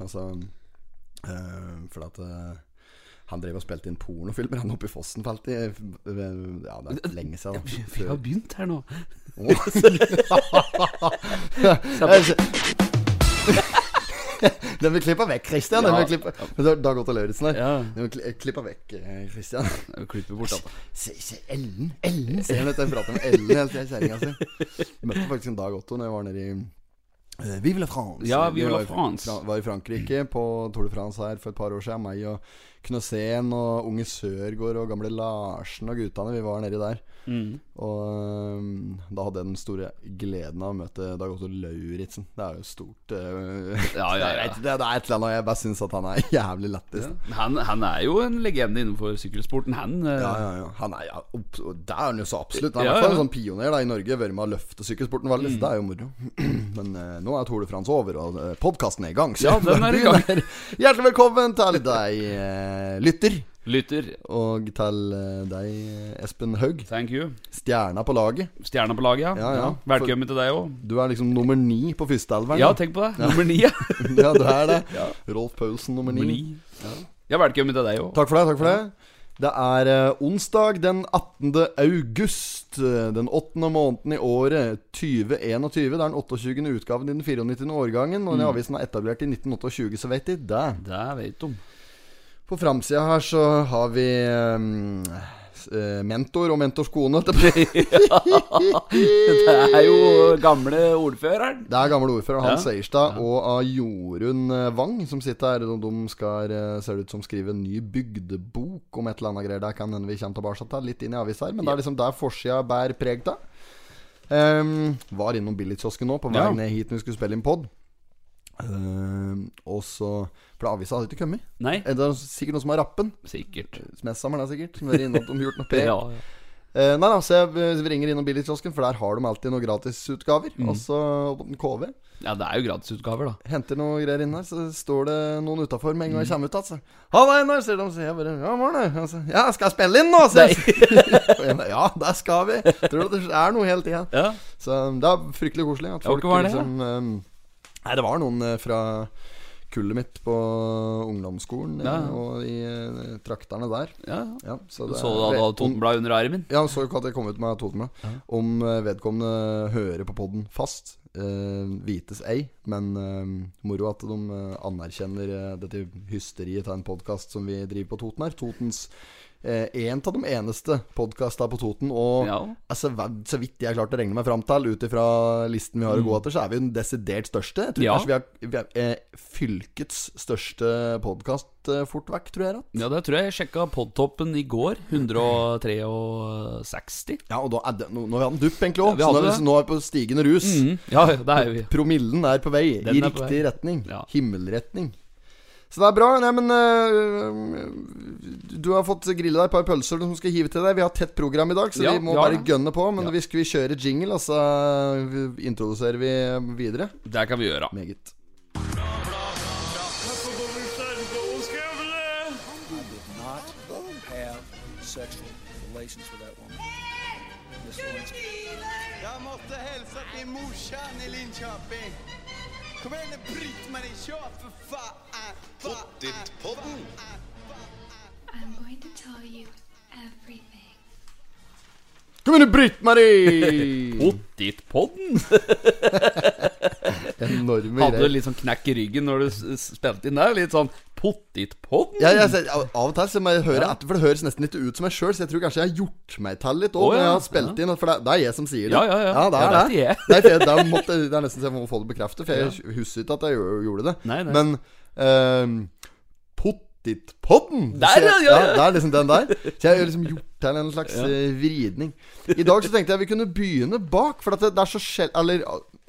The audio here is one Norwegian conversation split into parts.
Altså uh, For at uh, han drev og spilte inn pornofilmer han oppe i Fossen for alltid. Ja, det er lenge siden. Vi har begynt her nå. Den vil klippe vekk, Christian. Den vil klippe Dag Otto Lauritzen her. Ja. Den vil klippe vekk, eh, Christian. Klippe bort alt. Se, se Ellen! Ellen! du at jeg prater med Ellen hele tida, kjerringa si. Jeg møtte faktisk en Dag Otto når jeg var nede i eh, Vive la France. Ja, Vi Vive la var i- France. Fra, var i Frankrike på Tour de France her for et par år siden. Meg og Knøsen og Unge Sørgaard og gamle Larsen og guttene. Vi var nedi der. Mm. Og um, da hadde jeg den store gleden av å møte Dag Otto Lauritzen. Det er jo stort. Uh, Ja, ja, ja. Det, det er et eller annet Jeg bare syns at han er jævlig lættis. Han, han er jo en legende innenfor sykkelsporten, han. Uh... Ja, ja, ja. Han er, ja, opp, det er han jo så absolutt. Han er Ja, en sånn pioner da i Norge. Vært med å løfte sykkelsporten veldig. Mm. Det er jo moro. Men uh, nå er Tour de France over, og podkasten er i gang. Så Ja, den er i gang. Hjertelig velkommen til deg, lytter. Lytter. Og til eh, deg, Espen Haug. Thank you. Stjerna på laget. Stjerna på laget, ja. Ja, ja. Velkommen til deg òg. Du er liksom nummer ni på førsteelveren. Ja, tenk på det. Nummer ni, ja. ja, du er det. Ja. Rolf Paulsen nummer ni. ni. Ja, velkommen til deg òg. Takk for det. takk for det Det er eh, onsdag den 18. august. eh, Den åttende måneden i året 2021. Det er den 28. utgaven i den 94. årgangen. Og den avisen er etablert i 1928, så vet de det. Det vet de. På framsida her så har vi um, mentor og mentors kone. Det Det er jo gamle ordføreren. Det er gamle ordføreren Hans Ja. Seierstad og av Jorunn eh, Wang som sitter her. De skal, eh, ser ut som, skrive en ny bygdebok om et eller annet greier. Der kan hende vi kommer tilbake til litt inn i avisa her. Men det er liksom der forsida bærer preg av. Um, var innom billigkiosken nå på vei Ja. ned hit når vi skulle spille inn pod. Um, og så For avisa hadde ikke kommet. Nei, Er Det er sikkert noen som har rappen. sikkert. Smesthammeren er sikkert. Som er innom gjort noe pre. Ja, ja. Uh, nei da, så jeg eh, ringer innom billigkiosken, for der har de alltid noen gratisutgaver. Mm. Og så på KV. ja, det er jo gratisutgaver, da. Henter noe greier inn her, så står det noen utafor med en gang jeg Mm. kommer ut igjen. Så Halla, Einar, sier de. Så jeg bare Ja, morgen. Og så, Ja, skal jeg spille inn nå? Jeg, Og bare, ja, der skal vi. Tror du det er noe hele tida? Ja. Så det er fryktelig koselig. At Ja, folk var det, liksom eh, Nei, det var noen eh, fra kullet mitt på ungdomsskolen eh, Ja. og i trakterne der. ja. Ja, så det så da du hadde om- Totenblad under armen? Ja, så ikke at jeg kom ut med Totenbladet. Ja. Om eh, vedkommende hører på podden fast, eh, vites ei. Men eh, moro at de eh, anerkjenner eh, dette hysteriet av en podkast som vi driver på Toten her. Totens eh, En av de eneste podkasta på Toten. Og Ja. altså, så vidt jeg har klart å regne meg fram til, ut ifra listen vi har å gå etter, så er vi den desidert største. Jeg tror Mm. Ja. kanskje vi er, vi er eh, fylkets største podkast eh, fort vekk, tror jeg. Rett. ja, det tror jeg jeg sjekka podtoppen i går. 163. Ja, og da er det, nå, nå har vi hatt en dupp, egentlig òg. Ja, så nå er, vi, nå er vi på stigende rus. Mhm. Ja, det er vi. Promillen er på vei Den i riktig vei. retning. Ja. Himmelretning. Så det er bra. Nei, men uh, Du har fått grille deg et par pølser som skal hive til deg. Vi har tett program i dag, så Ja, vi må ja, bare gønne på. Men Ja. vi skal vi kjører jingle, og så introduserer vi videre. Det kan vi gjøre. Meget. sexual relations with that woman. Miss Lewinsky. Jag måste hälsa morsan i Linköping. Kom igjen, bryt meg i fan! Pottit-podden! I'm going to tell you everything. Kom igjen, Britt-Marie! Pottitpodden! Enorme Hadde du greier. litt sånn knekk i ryggen når du s- spilte inn der? Litt sånn pottitpodden? Ja, jeg, ser- av av og til så må jeg høre etter, for det høres nesten litt ut som meg sjøl. Så jeg tror kanskje jeg har gjort meg til litt òg Å, når ja. jeg har spilt inn. For det, det er jeg som sier det. Ja, ja, ja. det er Ja, det. det er jeg. Nei, for jeg, det, måtte, det er nesten så jeg må få det bekreftet, for jeg husker ikke at jeg gjorde- det. Nei, nei. Men Pottitpodden! Der, ja, ja, ja. Det er liksom den der. Så jeg har liksom gjort til en slags eh, vridning. I dag så tenkte jeg vi kunne begynne bak, for at det, er så sjel... Eller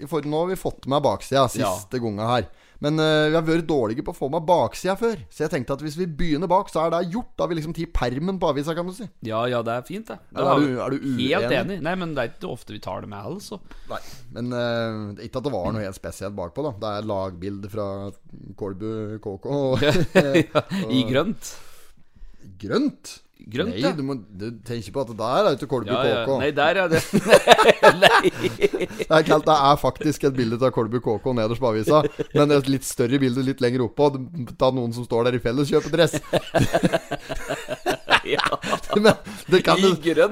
for nå har vi fått med baksida siste gonga her. Men uh, vi har vært dårlige på å få med baksida før. Så jeg tenkte at hvis vi begynner bak, så er det gjort. Da har vi liksom tatt permen på avisa, kan du si. Ja, ja, det er fint, det. Eller er du- er du Helt enig. Nei, men det er ikke ofte vi tar det med, altså. Nei, men uh, ikke at det var noe helt spesielt bakpå, da. Det er lagbilde fra Kolbu KK. Og, ja, I grønt. grønt. Grønt, Nei, du må du tenker på at det der er ikke Kolby Ja, ja. KK. Nei, der er det Nei. Det er, det er faktisk et bilde av Kolby KK nederst på avisa, men et litt større bilde litt lenger oppå. av noen som står der i felleskjøpedress. Ja. Men det, kan,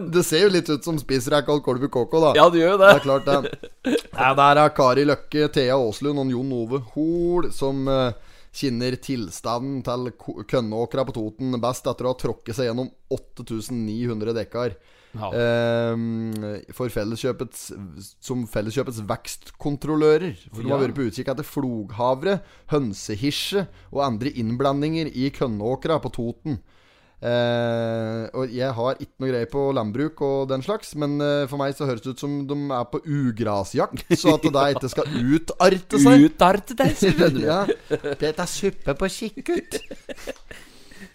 det ser jo litt ut som spissrekka av Kolby KK, da. ja, det gjør jo Det det. er klart det. Ja, der er Kari Løkke, Thea Aaslund og Jon Ove Hoel som eh, kjenner tilstanden til Kønnåkra på Toten best etter å ha tråkket seg gjennom 8900 dekar. Ja. Eh, for felleskjøpets som Felleskjøpets vekstkontrollører. For de har vært på utkikk etter floghavre, hønsehisje og andre innblandinger i kønnåkra på Toten. Eh, og jeg har ikke noe greie på landbruk og den slags, men eh, for meg så høres det ut som de er på ugrasjakt, så at det da ikke skal utarte seg. Utarte deg, skjønner du. ja, Dette er suppe på kikkut.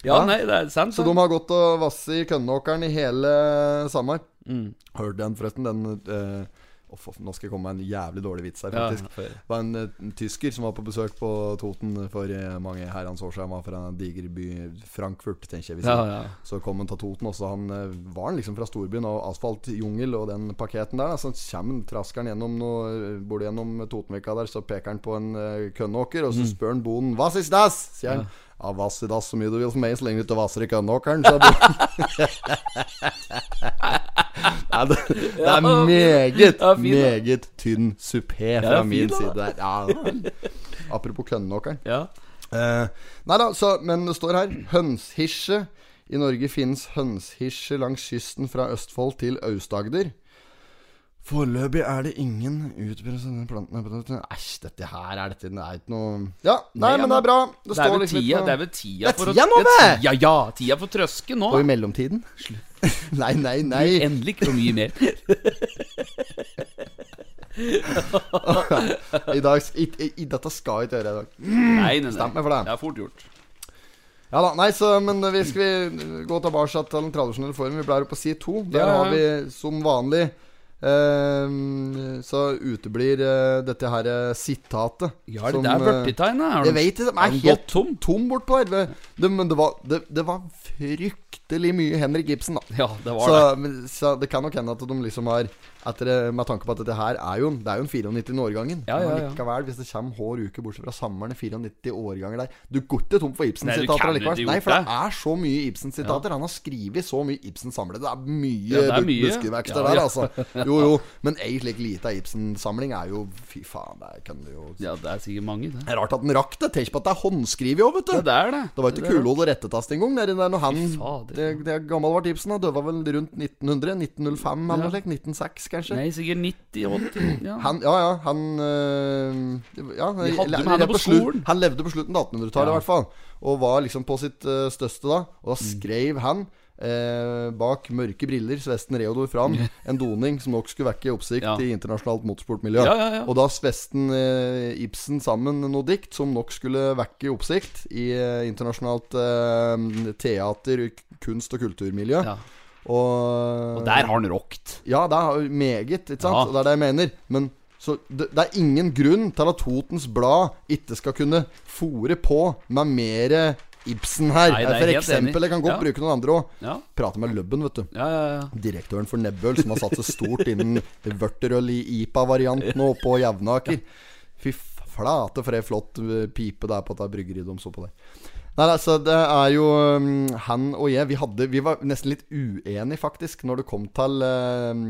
Ja, nei, det er sant. Så de har gått og vasset i kønneåkeren i hele sommer. Mm. Hørte den forresten, den eh, Uff, for, nå skal jeg komme med en jævlig dårlig vits her, Ja, faktisk. for- Det var en, eh, en tysker som var på besøk på Toten for eh, mange herrens år siden. Han var fra en diger by, Frankfurt, tenker jeg vi sier. Ja, ja. Så kom han til Toten også. Han eh, var han liksom fra storbyen og asfaltjungel og den paketen der. Så kommer traskeren gjennom noe, bor gjennom Totenvika der, så peker han på en kønneåker, og så Mm. spør han bonden 'Hva is das?' sier han. Ja, vass i dass så mye du vil for meg, så lenge du ikke vasser i kønneåkeren, sa. Nei, det, det er meget, Ja, fin, meget tynn supé Ja, fra fin, min side der. Ja. Apropos kønneåkeren. Ja. Eh, nei da, så, men det står her hønshisje. I Norge finnes hønshisje langs kysten fra Østfold til Aust-Agder. Foreløpig er det ingen utbredelse plantene Æsj, dette her er dette Det er ikke noe Ja, nei, men det er bra. Det, Det er står vel liksom tida, det er vel tida Det er tida nå, det tida, Ja, tida for trøske nå. Og i mellomtiden Nei, nei, nei. Endelig ikke noe mye mer. I dag i, i, i, Dette skal vi ikke gjøre i dag. Nei, nei, nei. Stem meg for det. Det er fort gjort. Ja da, nei, så, men vi skal vi gå tilbake til den tradisjonelle formen. Vi blir på side to. Der Ja, ja. har vi som vanlig eh, Så uteblir eh, dette her eh, sitatet. Ja, det som, der eh, er Jeg vet ikke, de er er helt tom? tom bortpå her. Det, det, men det var, det, det var fryktelig mye Henrik Ibsen, da. Ja, det var Så, det. så det kan nok hende at de liksom har etter, Med tanke på at dette her er jo Det er jo en 94-årgangen. Ja, ja, ja. likevel, hvis det kommer hver uke bortsett fra sommeren 94 årganger der Du går ikke tom for Ibsen-sitater allikevel. Nei, for det er så mye Ibsen-sitater. Han har skrevet så mye Ibsen samlet. Det er mye, Ja, er buskevekster der, altså. Jo, jo. Men ei slik lita Ibsen-samling er jo Fy faen, det kan du jo Ja, det er sikkert mange, det. Det er rart at den rakk det. Tenk på at det er håndskrevet òg, vet du. Ja, det er det. Det var ikke er og rettetast engang. Når han. Det, det er gammel var Ibsen. Han Døde vel rundt 1900? 1905 eller noe slikt? 1906, kanskje? Nei, sikkert 90-80. Ja. Han, ja, ja, han øh, ja, hadde eller- han på slutt-. Han levde på slutten av 1800-tallet, Ja. i hvert fall. Og var liksom på sitt øh, største da. Og da Mm. skrev han eh, bak mørke briller, Svesten Reodor Fram, en doning som nok skulle vekke oppsikt Ja. i internasjonalt motorsportmiljø. Ja, ja. Og da Svesten eh, Ibsen sammen noe dikt som nok skulle vekke oppsikt i eh, internasjonalt eh, teater, kunst- og kulturmiljø. Ja. Og, Og der har han rokt. Ja, det er meget, ikke sant? Det er det jeg mener. Men så det, det er ingen grunn til at Totens Blad ikke skal kunne fòre på med mer Ibsen her. Nei, det For eksempel, jeg kan godt Ja. bruke noen andre òg. Ja, Prate med Løbben, vet du. ja, ja. ja. Direktøren for Nebbøl, som har satset stort innen vørterøl i IPA-variant nå på Jevnaker. Fy flate for ei flott eh, pipe det er på dette bryggeriet de så på der. Nei, altså, det er jo um, Han og jeg, vi, hadde, vi var nesten litt uenige, faktisk, når det kom til um,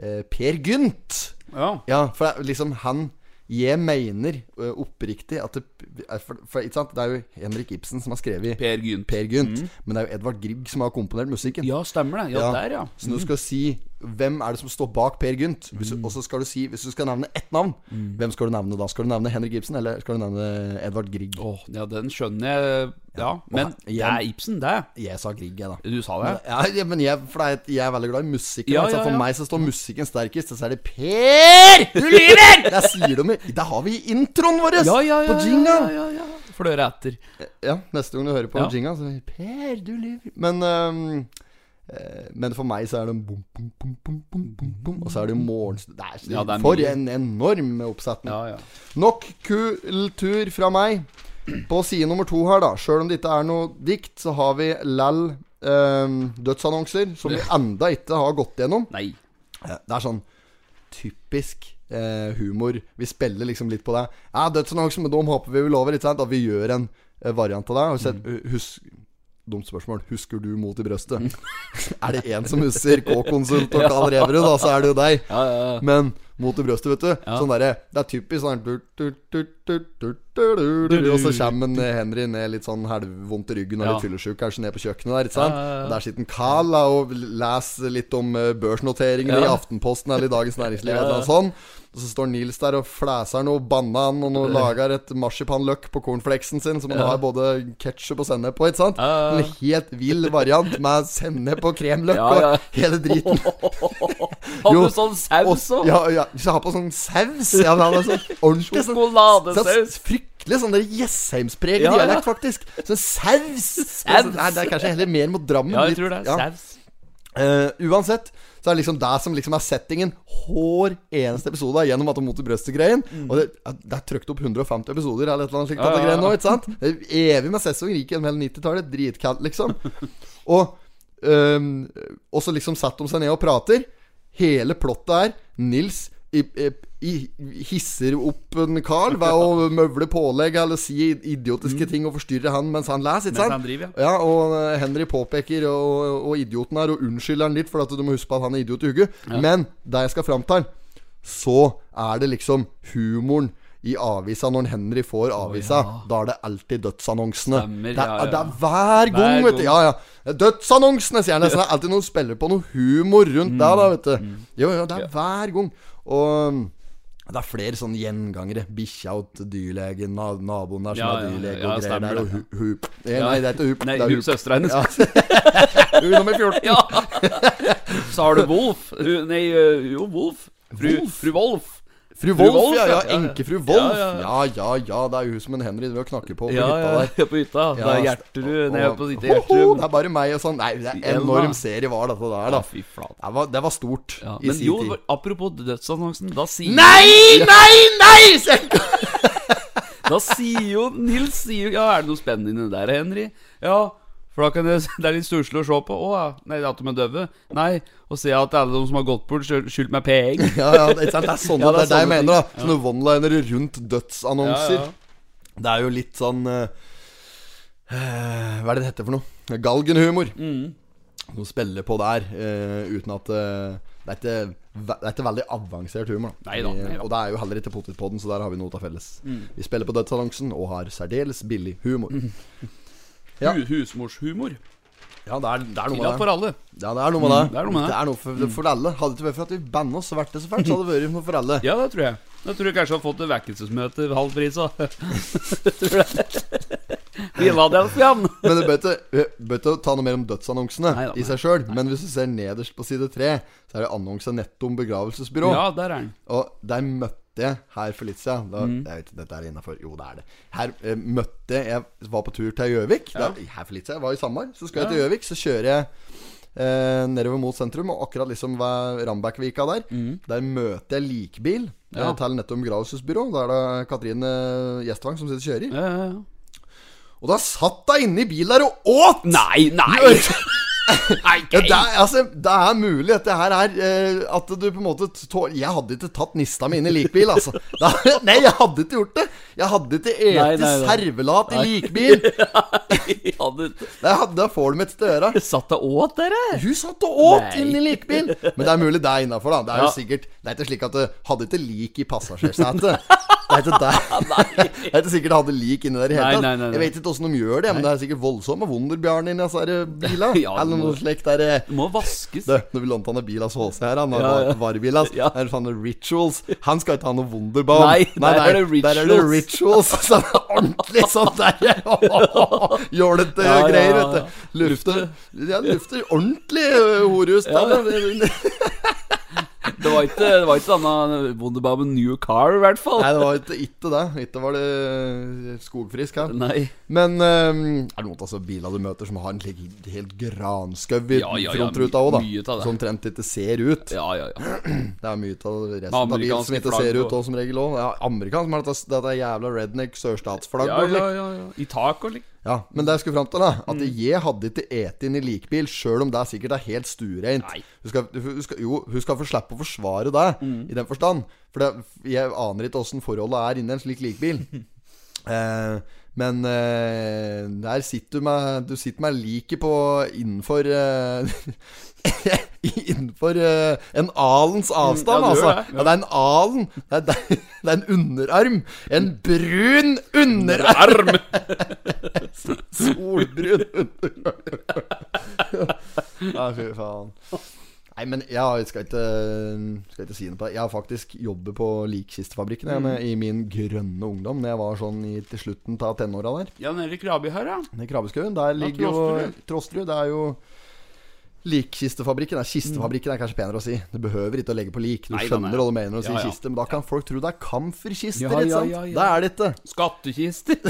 uh, Per Gynt. ja. Ja, for liksom han Jeg mener uh, oppriktig at det, for, for, det er jo Henrik Ibsen som har skrevet Per Gynt. Per Gynt. Men det er jo Edvard Grieg som har komponert musikken. Ja, stemmer det. Ja, Ja. der, ja. Så du skal si hvem er det som står bak Per Gynt. Hvis du, Og så skal du si Hvis du skal nevne ett navn, hvem skal du nevne da? Skal du nevne Henrik Ibsen, eller skal du nevne Edvard Grieg? Åh, ja, den skjønner jeg. Ja, men Og det er Ibsen, det. Jeg sa Grieg, jeg, da. Du sa det? Ja, ja, men jeg, for er, jeg er veldig glad i musikken. Ja, altså. For ja. meg så står musikken sterkest. Og så er det Per! Du lyver! Der sier de Det har vi introen vår! Ja, ja, ja. på ja, jinglen. ja, ja, ja. Fløre etter. Ja, neste gang du hører på Ja. jinga, så er Per, du lyver. Men eh, Men for meg så er det bom, bom, bom, bom, bom, bom, bom. Og så er det jo morgens Det er, Ja, for en enorm oppsetning. Ja, ja. Nok kultur fra meg. På side nummer to her, da. Sjøl om det ikke er noe dikt, så har vi lall eh, dødsannonser som vi enda ikke har gått gjennom. Nei. Eh, Det er sånn typisk eh, humor. Vi spiller liksom litt på det. Ja, dødsannonser, men dem håper vi vil over, ikke sant? At vi gjør en eh, variant av det. Mm. husk, Dumt spørsmål. Husker du Mot i brøstet? er det én som husker K-konsult og Karl Reverud, da, så er det jo deg. Ja, ja, ja. Men mot i brøstet, vet du. Ja. Sånn derre Det er typisk sånn Og så kommer eh, Henry ned litt sånn halvvondt i ryggen og litt fyllesyk, kanskje ned på kjøkkenet der, ikke sant. Og der sitter Carl og leser litt om eh, børsnoteringer i Aftenposten eller i Dagens Næringsliv, et eller annet sånt. Og så står Nils der og flæser noe, banan og noe, lager et marsipanløk på cornflakesen sin, som han har både ketsjup og sennep på. ikke sant? En helt vill variant med sennep og kremløk og hele driten. Hadde du sånn saus òg? Ja, ja, hvis jeg har på sånn saus Ja, men han sånn ordentlig sånn, Sjokoladesaus. sånn Fryktelig sånn der Jessheimspreget Ja, ja. dialekt, faktisk. Sånn saus. Saus. Nei, det er kanskje heller mer mot Drammen. Ja, jeg tror det. ja. Saus. Uh, uansett så er det liksom det som liksom er settingen hver eneste episode gjennom at de mot brøstet-greien. Og det, det er trøkt opp 150 episoder eller et eller annet slikt. Ja, ja, ja. nå, ikke sant? Det er evig med sesong rik gjennom hele 90-tallet. Dritkalt, liksom. Og um, så liksom satt de seg ned og prater. Hele plottet er Nils i, i, hisser opp en Carl ved å møvle pålegg eller si idiotiske ting og forstyrre han mens han leser. Ikke sant? Mens han driver, ja. ja. Og eh, Henry påpeker og, og idioten her og unnskylder han litt, for at du må huske på at han er idiot i hugget. Men det jeg skal fram til, så er det liksom humoren i avisa når Henry får avisa. Da er det alltid dødsannonsene. Stemmer, det, er, ja, ja. det er hver gang, Hver vet du. Ja, ja. Dødsannonsene, sier han nesten. Det er alltid noen spiller på noe humor rundt Mm. der, da, vet du. Jo, jo, det er hver gang. Og um, det er flere sånne gjengangere. Bikkja til dyrlegen, na naboen der som Ja, er ja, dyrlege ja, og greier der. Og det. hu hup. Eh, Nei, det er ikke hup. Nei, det er hun søstera hennes. Ja. Hun nummer 14. Ja. Så har du Wolf. Nei, øh, jo, Wolf. Fru, fru Wolf. Fru Wolf, ja. ja. Enkefru Wolf. Ja, Ja, ja. Det er jo hun som en Henry driver og knakker på på Ja, hytta der. ja, på hytta. Det er Gjertrud nede på sitt Gjertrud. Det er bare meg og sånn. Nei, det er enorm serie var dette der, da. Fy. Det var, det var stort Ja, i men sin jo, tid. apropos dødsannonsen, da sier Nei, nei, nei! Da sier jo Nils sier jo Ja, er det noe spennende der, Henry? Ja, for da kan det, Det er litt stusslig å se på. Å. Nei, at de er døve? Nei. Og se at alle de som har gått bort, skyld- skyldt meg penger. Ja, ja, det, er sånne, Ja, det er det jeg mener, da. Sånne one-linere rundt dødsannonser. Ja, ja. Det er jo litt sånn eh, Hva er det det heter for noe? Galgenhumor. Mm. Noe spiller på der uh, uten at uh, det, er ikke, det er ikke veldig avansert humor. Da. Neida, neida. Og det er jo heller ikke Potetpodden, så der har vi noe til felles. Mm. Vi spiller på dødsannonsen og har særdeles billig humor. Ja. Hu- Husmorshumor. Ja, det er, det er noe med det. for alle. Ja, det er noe med det. Mm, det er noe med det. Det er noe for, for alle. Hadde det ikke vært for at vi banna oss og vært det så fælt, så hadde det vært noe for alle. Ja, det tror jeg. Da tror jeg kanskje jeg har fått et vekkelsesmøte halv pris òg. Philadelphia. Men det bør ikke, vi ta noe mer om dødsannonsene Nei da, i seg sjøl. Men hvis du ser nederst på side tre, så er det annonse netto om begravelsesbyrå. Ja, der er den. Og der møtte jeg her for litt siden da, Mm. Jeg vet ikke, dette er innafor. Jo, det er det. Her eh, møtte jeg Jeg var på tur til Gjøvik. Ja. Er- Her for litt siden. Jeg var i Samar. Så skal jeg til Gjøvik. Så kjører jeg eh, nedover mot sentrum, og akkurat liksom ved Rambækkvika der, der møter jeg likbil Mm. Ja. eh, til nettopp begravelsesbyrå. Da er det Katrine Gjestvang som sitter og kjører. Ja, ja, ja. Og da satt hun inne i bilen der og åt! Nei, nei! Nei, Ja, det, er, altså, det er mulig at det her er eh, At du på en måte tå- Jeg hadde ikke tatt nista mi inn i likbil, altså. Da, nei, jeg hadde ikke gjort det. Jeg hadde ikke spist nei, nei. servelat i likbil. Jeg hadde Da får du meg til øra. satt deg åt, dere. Hun satt og åt inn i likbil. Men det er mulig det er innafor, da. Det er jo Ja. sikkert Det er ikke slik at du hadde ikke lik i passasjersetet. Det er ikke der. Det er ikke sikkert det hadde lik inni der i hele tatt. nei, nei. Jeg vet ikke åssen de gjør det, men det er sikkert voldsomt Wunderbjørn inni disse bilene. Ja, Eller noe slikt der. eh, Det må vaskes. Du, når vi lånte han en bil av HC her, han har Ja, ja. varebil hans, Ja. er sånne rituals. Han skal ikke ha noe Wunderbaum. Nei, der er det Der er det rituals. Sånn ordentlig sånn der jålete Ja, greier, vet du. Lufter Ja, lufter ordentlig øh, horehus. Ja. Det var ikke, det var ikke denne Wunderbaum New Car, i hvert fall. Nei, det var ikke, ikke det. Ikke var det skogfrisk her. Nei. Men um, er det noen altså, biler du møter som har en slik helt granskau i Ja, ja, frontruta òg, da? mye av. Som omtrent ikke ser ut. Ja, ja, ja. Det er mye av resten av bilen som ikke ser ut òg, som regel òg. Ja, amerikansk, men dette, dette jævla redneck sørstatsflagg Ja, ja, ja, ja. I tak og lik. Ja, Men det jeg skulle fram til, da at jeg hadde ikke et inn i likbil, sjøl om det sikkert er helt stuereint. Hun skal, hun skal, jo, hun skal få slippe å forsvare det, i den forstand. For det, jeg aner ikke åssen forholdet er inni en slik likbil. Eh, men uh, der sitter du meg Du sitter meg liket på innenfor uh, Innenfor uh, en alens avstand, Mm, ja, altså. det, Ja, det er en alen. Det er, det er en underarm. En brun underarm! Solbrun underarm. Ja, fy faen. Nei, men jeg skal ikke, skal ikke si noe på det. Jeg har faktisk jobbet på Likkistefabrikken mm. i min grønne ungdom. Når jeg var sånn i, til slutten av tenåra der. Ja, nede i Krabi her, ja. Nede I Krabeskauen. Der ligger jo Trostrud Trosterud. Det er jo Likkistefabrikken. er Kistefabrikken er kanskje penere å si. Du behøver ikke å legge på lik. Du Nei, skjønner hva du mener når du sier kiste. Men da kan folk tro det er kamferkister, Ja, ja, ja, ja. Det er det ikke. Skattkister.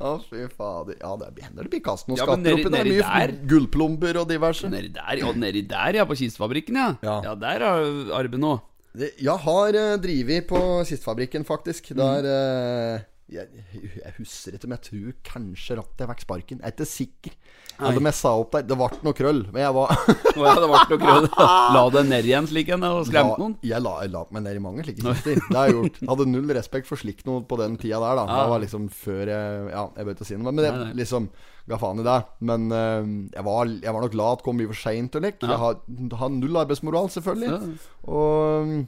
Å, fy fader. Ja, det hender det blir kastet noen skatter oppi der. Mye gullplomber og diverse. Nedi der, ja, nedi der, ja. På kistefabrikken, ja. Ja. Der er arben. Det- Jeg har uh, drevet på Kistefabrikken, faktisk. Mm. Der eh, jeg, jeg husker ikke, men jeg tror kanskje rattet jeg fikk sparken. Jeg er ikke sikker. Jeg hadde messa opp der. Det ble noe krøll. Men jeg var oh, ja, det ble noe krøll. La deg ned igjen slik en og skremte noen. Jeg la, jeg la meg ned i mange slike kister. Det har jeg gjort. Jeg hadde null respekt for slikt noe på den tida der, da. Ja. Det var liksom før jeg Ja, jeg bør ikke si noe, men det, Nei, nei. liksom ga faen i det. Men uh, jeg, var, jeg var nok glad at kom mye for seint og lik. Ja. Jeg har, har null arbeidsmoral, selvfølgelig. Ja. Og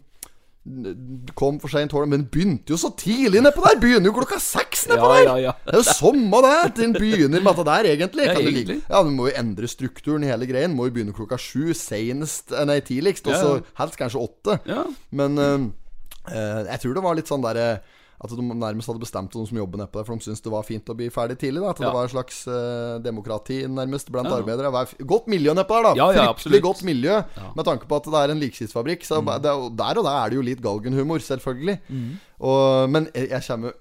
kom for seint, men begynte jo så tidlig nedpå der! Begynner jo klokka seks nedpå Ja, der! ja, ja. Det er jo samme det! Den begynner med det der, egentlig. Ja, egentlig. du ja, Du må jo endre strukturen i hele greien. Må jo begynne klokka sju, senest eh, Nei, tidligst. Og så helst kanskje åtte. Ja. Men uh, jeg tror det var litt sånn derre at de nærmest hadde bestemt noen som jobber nedpå der, for de syntes det var fint å bli ferdig tidlig. da At Ja. det var et slags uh, demokrati nærmest blant Ja. arbeidere. Det Godt miljø nedpå der, da. Ja, ja, Fryktelig absolutt. godt miljø, med tanke på at det er en likskistfabrikk. Så det er, der og der er det jo litt galgenhumor, selvfølgelig. Og, men jeg, jeg kommer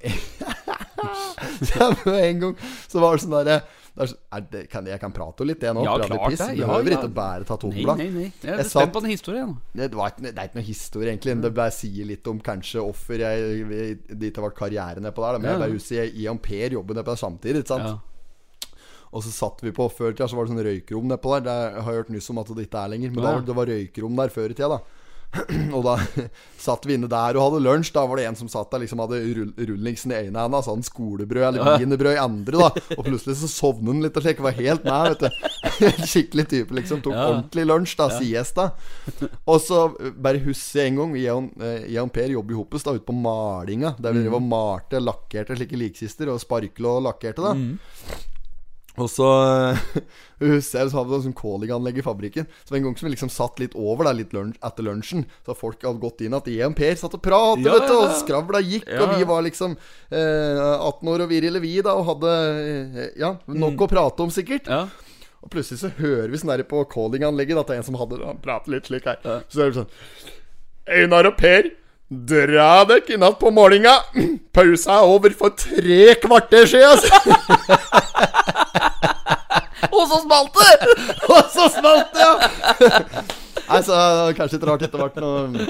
jo en gang Så var det sånn derre det er det, kan, Jeg kan prate litt, jeg nå. Ja, prate klart piss. det. Ja, Behøver ja. ikke bare ta Nei, nei, nei. Jeg er Jeg spent på den historien. Det, var det er ikke noe historie, egentlig. Det bare sier litt om kanskje offer jeg dit det var karriere nedpå der. Men Ja. jeg bare husker jeg, jeg og Per jobber nedpå der samtidig. Ikke sant? Ja. Og så satt vi på Før i tida så var det sånn røykerom nedpå der. Det har jeg hørt nyss om at det ikke er lenger. Men Ja. det var røykerom der før i tida, da. og da satt vi inne der og hadde lunsj. Da var det en som satt der liksom hadde rull, rullings i ene enden, sånn skolebrød eller wienerbrød i andre. da Og plutselig så sovnet han litt og slik. Var helt nær, vet du. Skikkelig type, liksom. Tok Ja. ordentlig lunsj, da. Siesta. Og så bare husker jeg en gang Jeg og, eh, jeg og Per jobber i Hoppes da ute på malinga. Der vi drev og malte, lakkerte slike likkister og sparkla og lakkerte. da Og så eh, husker jeg så hadde vi sånn callinganlegg i fabrikken. Så en gang som vi liksom satt litt over der litt lunsj, etter lunsjen, så folk hadde gått inn at jeg og Per satt og pratet, Ja, vet du, og skravla gikk, Ja, og vi var liksom eh, 18 år og virile vi, da, og hadde eh, ja, nok å prate om, sikkert. Ja. Og plutselig så hører vi sånn der på callinganlegget at det er en som hadde Han prater litt slik her. Så er det sånn Einar og Per, dra dere natt på målinga! Pausa er over for tre kvarter siden. Og så smalt det! Og så smalt det, ja! Nei, så Kanskje ikke rart etter hvert noe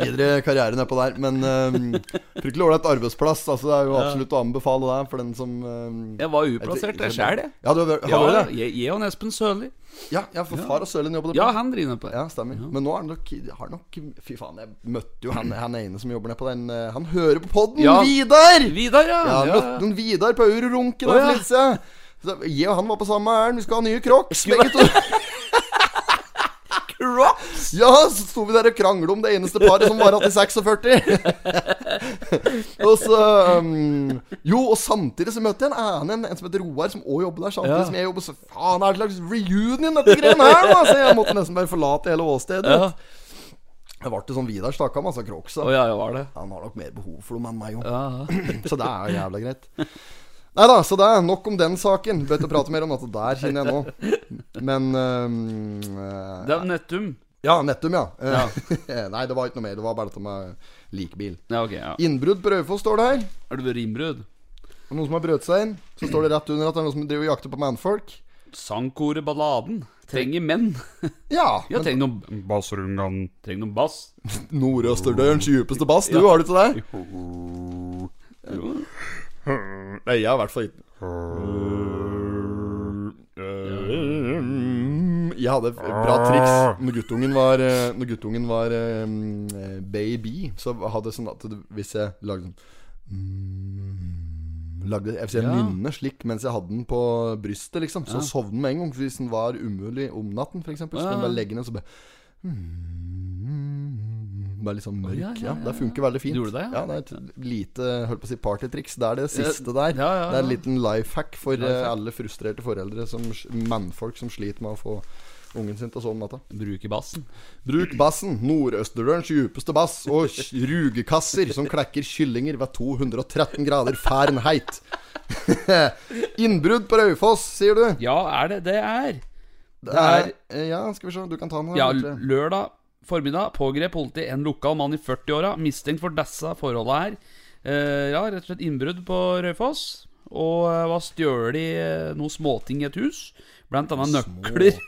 videre karriere nedpå der. Men um, fryktelig ålreit arbeidsplass. Altså Det er jo absolutt å anbefale det for den som um, Jeg var uplassert der sjæl, jeg. Ja, du har, har Ja, det? jeg, jeg og Espen Sørli. Ja, ja, for far og Sølin jobber der. Ja, han driver på det. Ja, stemmer. Men nå er han nok, har nok Fy faen, jeg møtte jo han, han ene som jobber nede på den eh, Han hører på podden! Ja. Vidar! Vidar, ja. Ja, ja. møtte han Vidar på Eurorunken oh, ja. for litt siden. Så Jeg og han var på samme ærend. Vi skal ha nye Crocs, begge to. Crocs! Ja, så sto vi der og krangla om det eneste paret som var igjen i 46. og så um, Jo, og samtidig så møtte jeg en annen, en som heter Roar, som òg jobber der samtidig Ja. som jeg jobber. Så faen, er det slags reunion, dette greiene her, da? Så jeg måtte nesten bare forlate hele åstedet. Ja. Det ble sånn Vidar Stakkam, masse Crocsa. Oh, ja, ja, var det. Han har nok mer behov for dem enn meg òg. Ja. Så det er jo jævla greit. Nei da, så det er nok om den saken. Bør ikke prate mer om dette der, kjenner jeg nå. Men um, Det er Nettum. Ja, Nettum, ja. ja. Nei, det var ikke noe mer. Det var bare dette med likbil. Ja, ok, ja. Innbrudd på Raufoss står det her. Er det vært innbrudd? Noen som har brøt seg inn. Så står det rett under at det er noen som driver og jakter på mannfolk. Sangkoret Balladen. Trenger menn. Ja. Ja, trenger noen Bassrungan. Trenger noen bass. Nordøsterdørens djupeste bass, du, har du ikke det? Nei, jeg har i hvert fall ikke Jeg hadde et bra triks når guttungen var eh, Når guttungen var eh, baby. Så hadde jeg sånn at hvis jeg lagde sånn Lagde Jeg vil si Ja. nynne slik mens jeg hadde den på brystet, liksom. Så sovner den med en gang. Hvis den var umulig om natten, f.eks. Så kunne Ja. jeg bare legge den, så bare mm, Bare litt sånn mørk. ja, Ja, ja, ja, Det funker veldig fint. Gjorde det, ja? Det er et lite holdt på å si partytriks. Det er det siste der. Det er en liten life hack for eh, alle frustrerte foreldre, som, mannfolk som sliter med å få ungen sin til å sove om natta. Bruk bassen. Bruk bassen, Nordøsterdørens djupeste bass, og rugekasser som klekker kyllinger ved 213 grader Fahrenheit. Innbrudd på Raufoss, sier du? Ja, er det det er? Det er er, Ja, skal vi se, du kan ta den. Ja, lørdag formiddag pågrep politiet en lokal mann i 40-åra mistenkt for disse forholda her. Eh, ja, rett og slett innbrudd på Raufoss. Og hva var stjålet noen småting i et hus. Blant annet nøkler.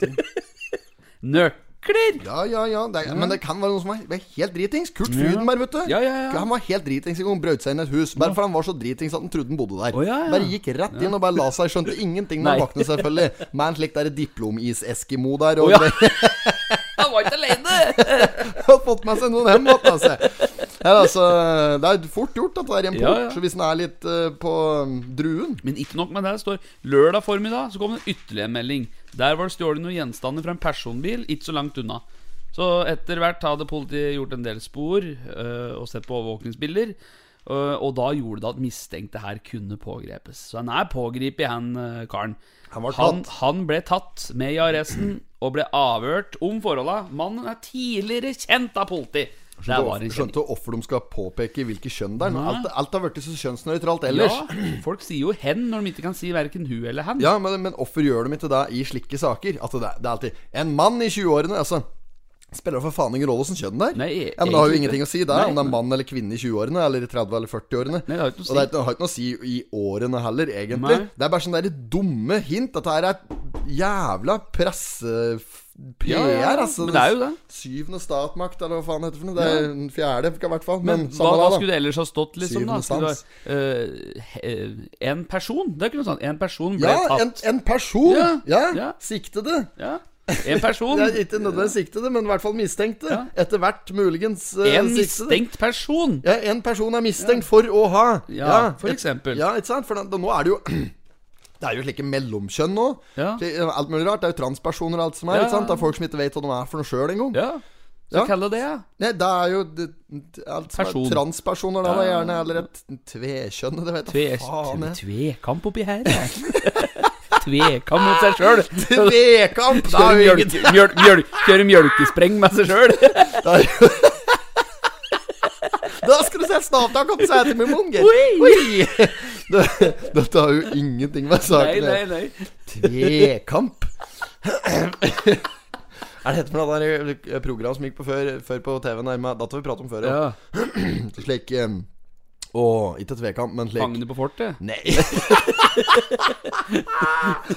nøkler! Ja, ja, ja. Det men det kan være noen som er, helt dritings. Kurt Frydenberg, vet du. Ja, ja, ja. Han var helt dritings en gang. Brøt seg inn i et hus. Bare for han var så dritings at han trodde han bodde der. Oh. Bare gikk rett inn og bare la seg. Skjønte ingenting når han våknet, selvfølgelig. Med en slik der diplomis-eskimo der. Og oh, Han var ikke alene! har fått med seg noen hjem igjen, altså. Altså. Det er fort gjort at det er en port. Ja, ja. Så hvis den er litt uh, på um, druen Men ikke nok med det. Det står lørdag formiddag så kom det ytterligere en melding. Der var det stjålet noen gjenstander fra en personbil ikke så langt unna. Så etter hvert hadde politiet gjort en del spor uh, og sett på overvåkningsbilder. Uh, og da gjorde det at mistenkte her kunne pågrepes. Så han er pågrepet, han uh, karen. Han han, han ble tatt med i arresten og ble avhørt om forholda. Mannen er tidligere kjent av politi. Kjent. Skjønte hvorfor de skal påpeke hvilket kjønn det er. Alt, alt har blitt så kjønnsnøytralt ellers. Ja, folk sier jo 'hen' når de ikke kan si verken hun eller 'han'. Ja, men, men hvorfor gjør de ikke det i slike saker? Altså, det, det er alltid En mann i 20-årene, altså. Spiller det for faen ingen rolle åssen kjønn det er? Nei, ja, men Det har jo ingenting å si, der Nei, om det er mann eller kvinne i 20-årene, eller i 30- eller 40-årene. Nei, det har ikke Og det er ikke- har ikke noe å si i årene heller, egentlig. Nei. Det er bare sånne der dumme hint. Dette her er jævla presse-PR, Ja, ja, ja. altså. Men det er jo det. Syvende statmakt, eller hva faen heter det for noe. Det er den fjerde, i hvert fall. Men, Men hva, hva skulle det ellers ha stått, liksom? da? Skulle det, øh, en person? Det er ikke noe sånt. En person ble Ja, en, tatt. en person! Ja, Ja, ja. siktede. Ja. En person. Det er ikke nødvendigvis siktede, men i hvert fall mistenkte. Ja. Etter hvert muligens uh, En siktede. mistenkt person. Ja, en person er mistenkt for å ha Ja, for et- eksempel. Ja, ikke sant? For da, da, nå er det jo Det er jo slike mellomkjønn nå. Ja. Alt mulig rart. Det er jo transpersoner og alt som er. Ja. Ikke sant? Det er folk som ikke vet hva de er for noe sjøl engang. Ja. Så Ja. kalle det det. Nei, det er jo det, alt som Person. er transpersoner, da, Ja. da gjerne. Eller et tvekjønn. Det vet jeg faen. tve, tvekamp oppi her. ja. Tvekamp mot seg sjøl. Tvekamp! Kjøre, mjøl, mjølk, kjøre mjølkespreng med seg sjøl. Da skal du se et snavtak opp munn. Oi. Oi! Dette har jo ingenting med Nei, saken nei, gjøre. nei. Tvekamp. Er det dette for noe eh, program som gikk på før, før på TV-en? Dette har vi pratet om før, ja. Ja. Slik um, Å, ikke tvekamp, men slik Fangene på fortet. Nei.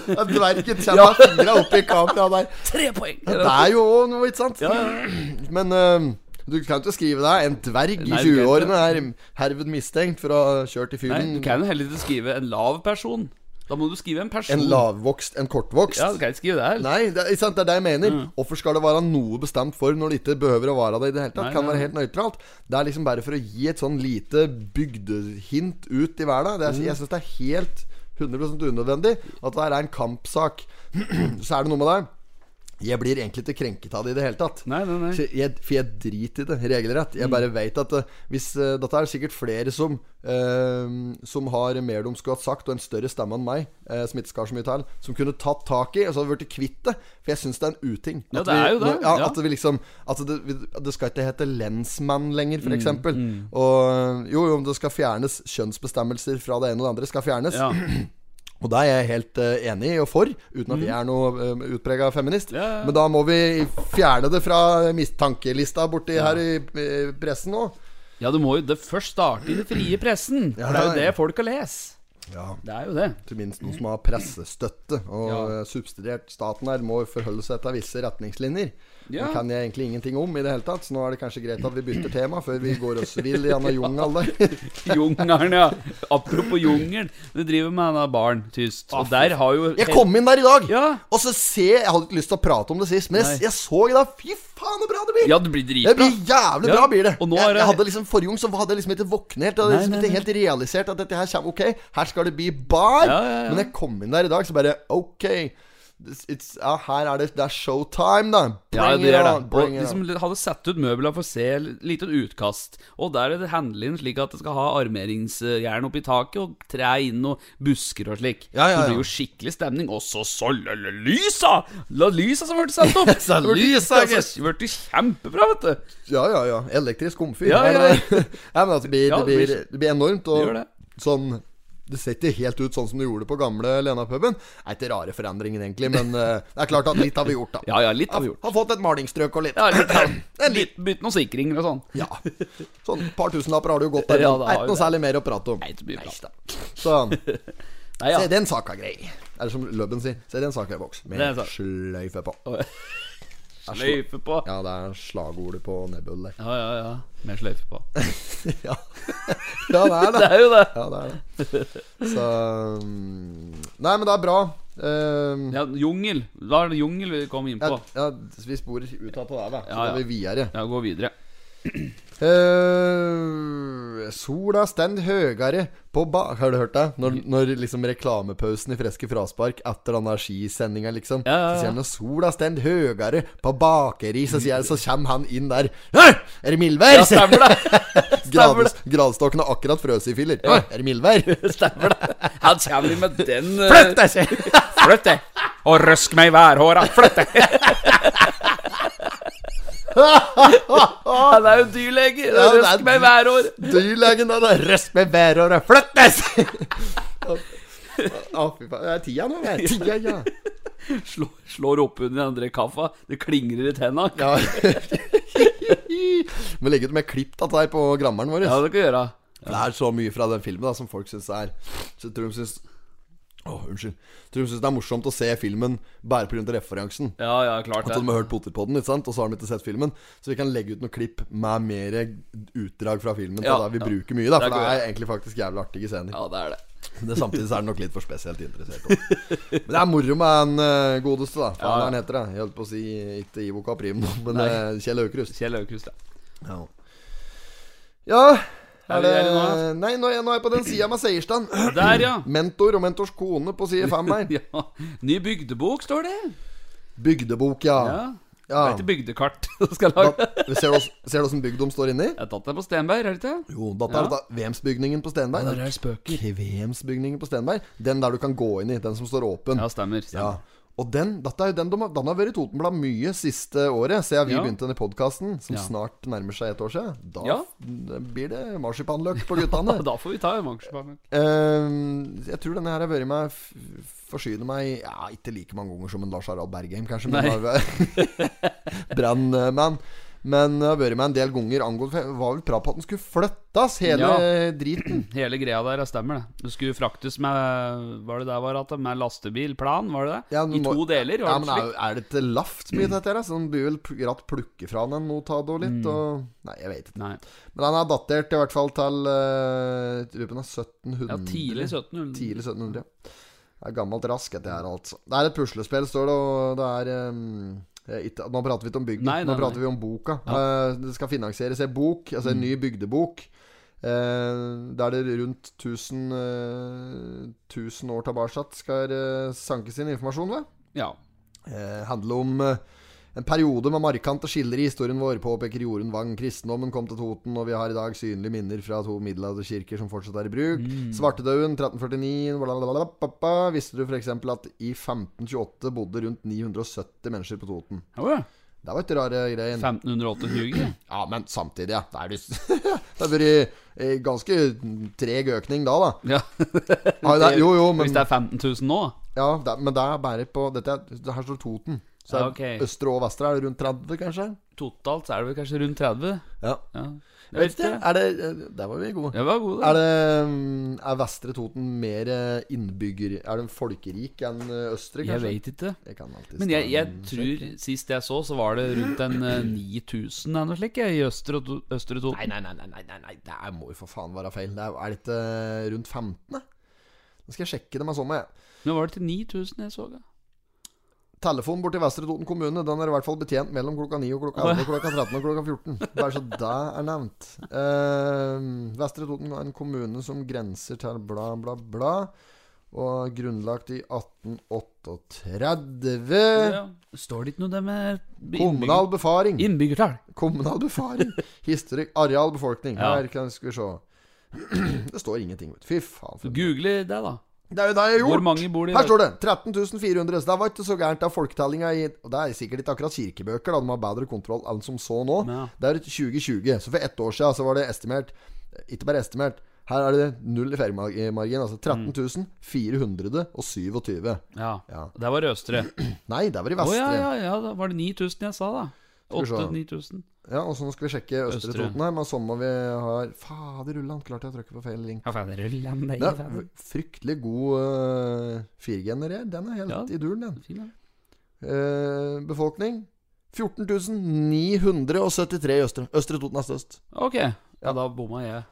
Dverken med fingra i kameraet der. Tre poeng! Det er jo noe, ikke sant? Ja, ja. Men uh, du kan ikke skrive deg En dverg i Nei, du 20-årene er herved mistenkt for å ha kjørt i Nei, fyren. du kan jo heller ikke skrive en lav person. Da må du skrive en person. En lavvokst, en kortvokst. Ja, du kan ikke skrive det her. Nei, det er, sant, det er det jeg mener. Hvorfor skal det være noe bestemt for når det ikke behøver å være det i det hele tatt? Nei, kan være helt nøytralt. Det er liksom bare for å gi et sånn lite bygdehint ut i verden. Det er, Jeg syns det er helt 100 unødvendig at det er en kampsak. Så er det noe med det. Jeg blir egentlig ikke krenket av det i det hele tatt. Nei, nei, nei. Jeg, for jeg driter i det, regelrett. Jeg bare vet at eh, hvis uh, Dette er sikkert flere som uh, Som har mer de skulle hatt sagt, og en større stemme enn meg, uh, som ikke skal så mye til, som kunne tatt tak i, og så hadde vi blitt kvitt det. For jeg syns det er en uting. Ja, det er jo det, Ja, ja. At vi liksom At det, det skal ikke hete lensmann lenger, Mm, mm. Og jo, jo, det skal fjernes kjønnsbestemmelser fra det ene og det andre. Skal fjernes. Ja. Og det er jeg helt eh, enig i og for, uten at jeg er noe uh, utprega feminist. Ja, ja. Men da må vi fjerne det fra mistankelista borti her i eh, pressen nå. ja, du må jo det først starte i den frie pressen. For det er jo det folk har lest. Ja. Det er jo det. Til minst noen som har pressestøtte. Og Ja. eh, subsidiert staten her må forholde seg til visse retningslinjer. Ja. Den kan jeg egentlig ingenting om i det hele tatt, så nå er det kanskje greit at vi bytter tema før vi går oss vill i denne jungelen der. Jungelen, ja. Apropos jungel. Du driver med denne baren, tyst. Og der har jo Jeg kom inn der i dag, Ja. og så ser Jeg hadde ikke lyst til å prate om det sist, men jeg, jeg så i dag Fy faen, så bra det blir! Ja, det blir Det blir jævlig bra, blir det. jeg, jeg hadde liksom Forrige gang så hadde jeg liksom ikke våknet helt. Hadde liksom ikke helt realisert at dette her kommer Ok, her skal det bli bar. Men jeg kom inn der i dag, så bare Ok. Ja, her er det Det er showtime, da. Ja, det er det. Og bring de som hadde satt ut møbler for å se et lite utkast. Og der er det handlingen slik at det skal ha armeringsjern oppi taket og tre inn og busker og slik. Ja, ja, ja. det blir jo skikkelig stemning. Og så så lysa! La lysa som ble satt opp! Så lysa, altså. Det ble kjempebra, vet du. Ja, ja, ja. Elektrisk komfyr. Ja, ja, ja. men altså, det, blir, det, blir, det blir enormt. Og det. sånn det ser ikke helt ut sånn som det gjorde på gamle Lena-puben. Det er ikke rare forandringen, egentlig, men uh, det er klart at litt har vi gjort, da. Ja, ja, litt har vi gjort. Har fått et malingsstrøk og litt. Ja, litt, En litt, Bytt, noen sikringer og sånn. Ja. Sånn par tusenlapper har det jo gått der. Ja, det det er ikke noe særlig mer å prate om. Nei, det blir bra. Så Nei, ja. se, den saka er grei. Eller som Løbben sier, se, den saka er boks. Det er Med sløyfe på. Sløyfe på. Ja, det er slagordet på Nebul der. Ja, ja, ja. Mer sløyfe på. ja. ja, det er det. Det er jo det. Ja, det er det. Så mm, Nei, men det er bra. Um, Ja, jungel. Da er det jungel vi kom inn ja, på. ja, vi sporer ut av det der, da. Så Ja, ja. går vi videre. Ja, gå videre. Eh, sola stend høyere på ba... Har du hørt det? Når, når liksom reklamepausen i Freske fraspark etter den skisendinga, liksom. Ja, ja, ja. Så sier han sola stend høyere på bakeri, så, sier, så kommer han inn der. «Hæ? Er det mildvær? Ja, stemmer det. Stemmer Grad, gradstokken har akkurat frøs i filler. «Hæ? Er det mildvær? Stemmer det. Han kommer inn med den uh... Flytt deg, sier Flytt deg! Og røsk meg i værhåra. Flytt deg! Han er jo dyrlege. Det er Røsk meg hver år. Dyrlegen da, da. Røst med hver år. deg! sier- Å, fy faen. Det er tida nå. Det er tida, ja. Slår, slår opp under andre kaffa. Det klingrer i tenna. Ja. Må legge ut mer klipp av her på grammeren vår. Ja, det kan gjøre. gjøre. Det er så mye fra den filmen da som folk syns er Så jeg tror de syns Åh, unnskyld. Tror de syns det er morsomt å se filmen bare pga. referansen. Ja, ja, klart At de har hørt Potetpodden, ikke sant? og så har de ikke sett filmen. Så vi kan legge ut noen klipp med mer utdrag fra filmen. Ja, vi ja. bruker mye, da Det for det er egentlig faktisk jævlig artige scener. Ja, det er det. Det Samtidig så er det nok litt for spesielt interessert. også. Men det er moro med en uh, godeste, da. Faen, Ja, han heter det. Jeg holdt på å si ikke Ivo Caprimo, men eh, Kjell Aukrust. Kjell Aukrust, ja. Ja. ja Er er det der nå, Nei, nå er jeg, nå er jeg på den sida med Seierstand. Der, ja. Mentor og mentors kone på side fem her. ja. Ny bygdebok, står det. Bygdebok, ja. Ja. Det er ikke bygdekart du skal lage. Da, ser du åssen bygd står inni? Jeg tatt det på Stenberg, er det ikke? Jo, dette er Ja. da Vemsbygningen på Stenberg. Der er spøker. Kvemsbygningen på Stenberg. Den der du kan gå inn i. Den som står åpen. Ja, stemmer. Ja. Og den, dette er jo den, den har vært i Totenblad mye siste året, siden vi Ja. begynte denne podkasten, som Ja. snart nærmer seg et år siden. Da Ja. blir det marsipanløk på guttene. Da får vi ta mangsjepang. Ehm, jeg tror denne her har vært med f- Forsyne meg Ja, ikke like mange ganger som en Lars Harald Bergheim, kanskje, men Nei. Brannmann. Men det har vært med en del ganger angående Det var vel prat på at den skulle flyttes, hele Ja. driten. Hele greia der, det stemmer det. Det skulle fraktes med Var det der var at det? Med lastebilplan, var det det? Ja, I må- to deler, Ja, men er, er det ikke laft mye dette her? Så den blir vel gratt plukke fra den noe ta det og og Nei, jeg vet ikke. Nei. Men den er datert i hvert fall til Lurer den er 1700. Ja, tidlig 1700. Tidlig 1700, ja. Det er gammelt rask, dette her, altså. Det er et puslespill, står det, og det er eh, ikke, Nå prater vi ikke om bygden, Nei, nei, nå prater nei. vi om boka. Eh, det skal finansieres en bok, altså en ny bygdebok. Eh, der det rundt 1000, eh, 1000 år tilbake skal uh, sankes inn informasjon ved. Ja. Eh, handler om eh, en periode med markante skiller i historien vår, påpeker Jorunn Wang. Kristendommen kom til Toten, og vi har i dag synlige minner fra to middelalderkirker som fortsatt er i bruk. Svartedauden 1349 blablabla. Visste du f.eks. at i 1528 bodde rundt 970 mennesker på Toten? Oh, ja. Det var ikke rare greien. 1528. Ja, men samtidig, ja. Det, er det, det har vært eh, ganske treg økning da, da. Ja. Jo, jo, men Hvis det er 15 000 nå? Ja, det, men det er bare på Dette er, her står Toten. Så Ja, okay. østre og vestre er det rundt 30, kanskje? Totalt så er det vel kanskje rundt 30? Ja. Ja. Jeg vet ikke. Er det eh, Der var vi gode. Jeg var god, Er det mm, Er Vestre Toten mer eh, innbygger Er den folkerik enn Østre, kanskje? Jeg vet ikke. Jeg kan Men jeg, jeg tror sist jeg så, så var det rundt en eh, 9000 eller noe slikt i Østre, Østre Toten. Nei, nei, nei, nei, nei, det må jo for faen være feil. Det er, er det ikke eh, rundt 15? da? Nå skal jeg sjekke det med sånn, jeg. Nå var det til 9000 jeg så. da. Telefonen bort til Vestre Toten kommune Den er i hvert fall betjent mellom klokka 9 og klokka 11 og klokka 13 og klokka 14. Bare så det er nevnt. Eh, Vestre Toten er en kommune som grenser til bla, bla, bla. Og grunnlagt i 1838. Ja. Står det ikke noe der med Kommunal befaring. Innbyggertall? Kommunal befaring. Historikk, areal, befolkning. Ja. Her kan skal vi se. Det står ingenting. Fy faen. Google det, da. Det er jo det jeg har gjort. Hvor mange bor det Her står det 13.400 Så det var ikke så gærent av folketellinga i Og det er sikkert ikke akkurat kirkebøker, da. De har bedre kontroll enn som så nå. Ja. Det er 2020. Så for ett år siden så var det estimert Ikke bare estimert. Her er det null i feriemargin. Altså 13 427. Ja. Ja. Det var i Østre. Nei, det var i Å Vestre. ja, ja, ja, ja, da var det 9000 jeg sa, da. Skal vi se. 8000-9000. Og så nå skal vi sjekke Østre, Østre. Toten her. Men så må vi ha Fader ulland, klarte jeg å trykke på feil link. Ja, fader er det Det er fryktelig god uh, 4G-er. Den er helt Ja. i duren, den. Fin, ja. uh, befolkning 14 973 i Østre. Østre Toten er størst. Ok, ja, da bomma jeg.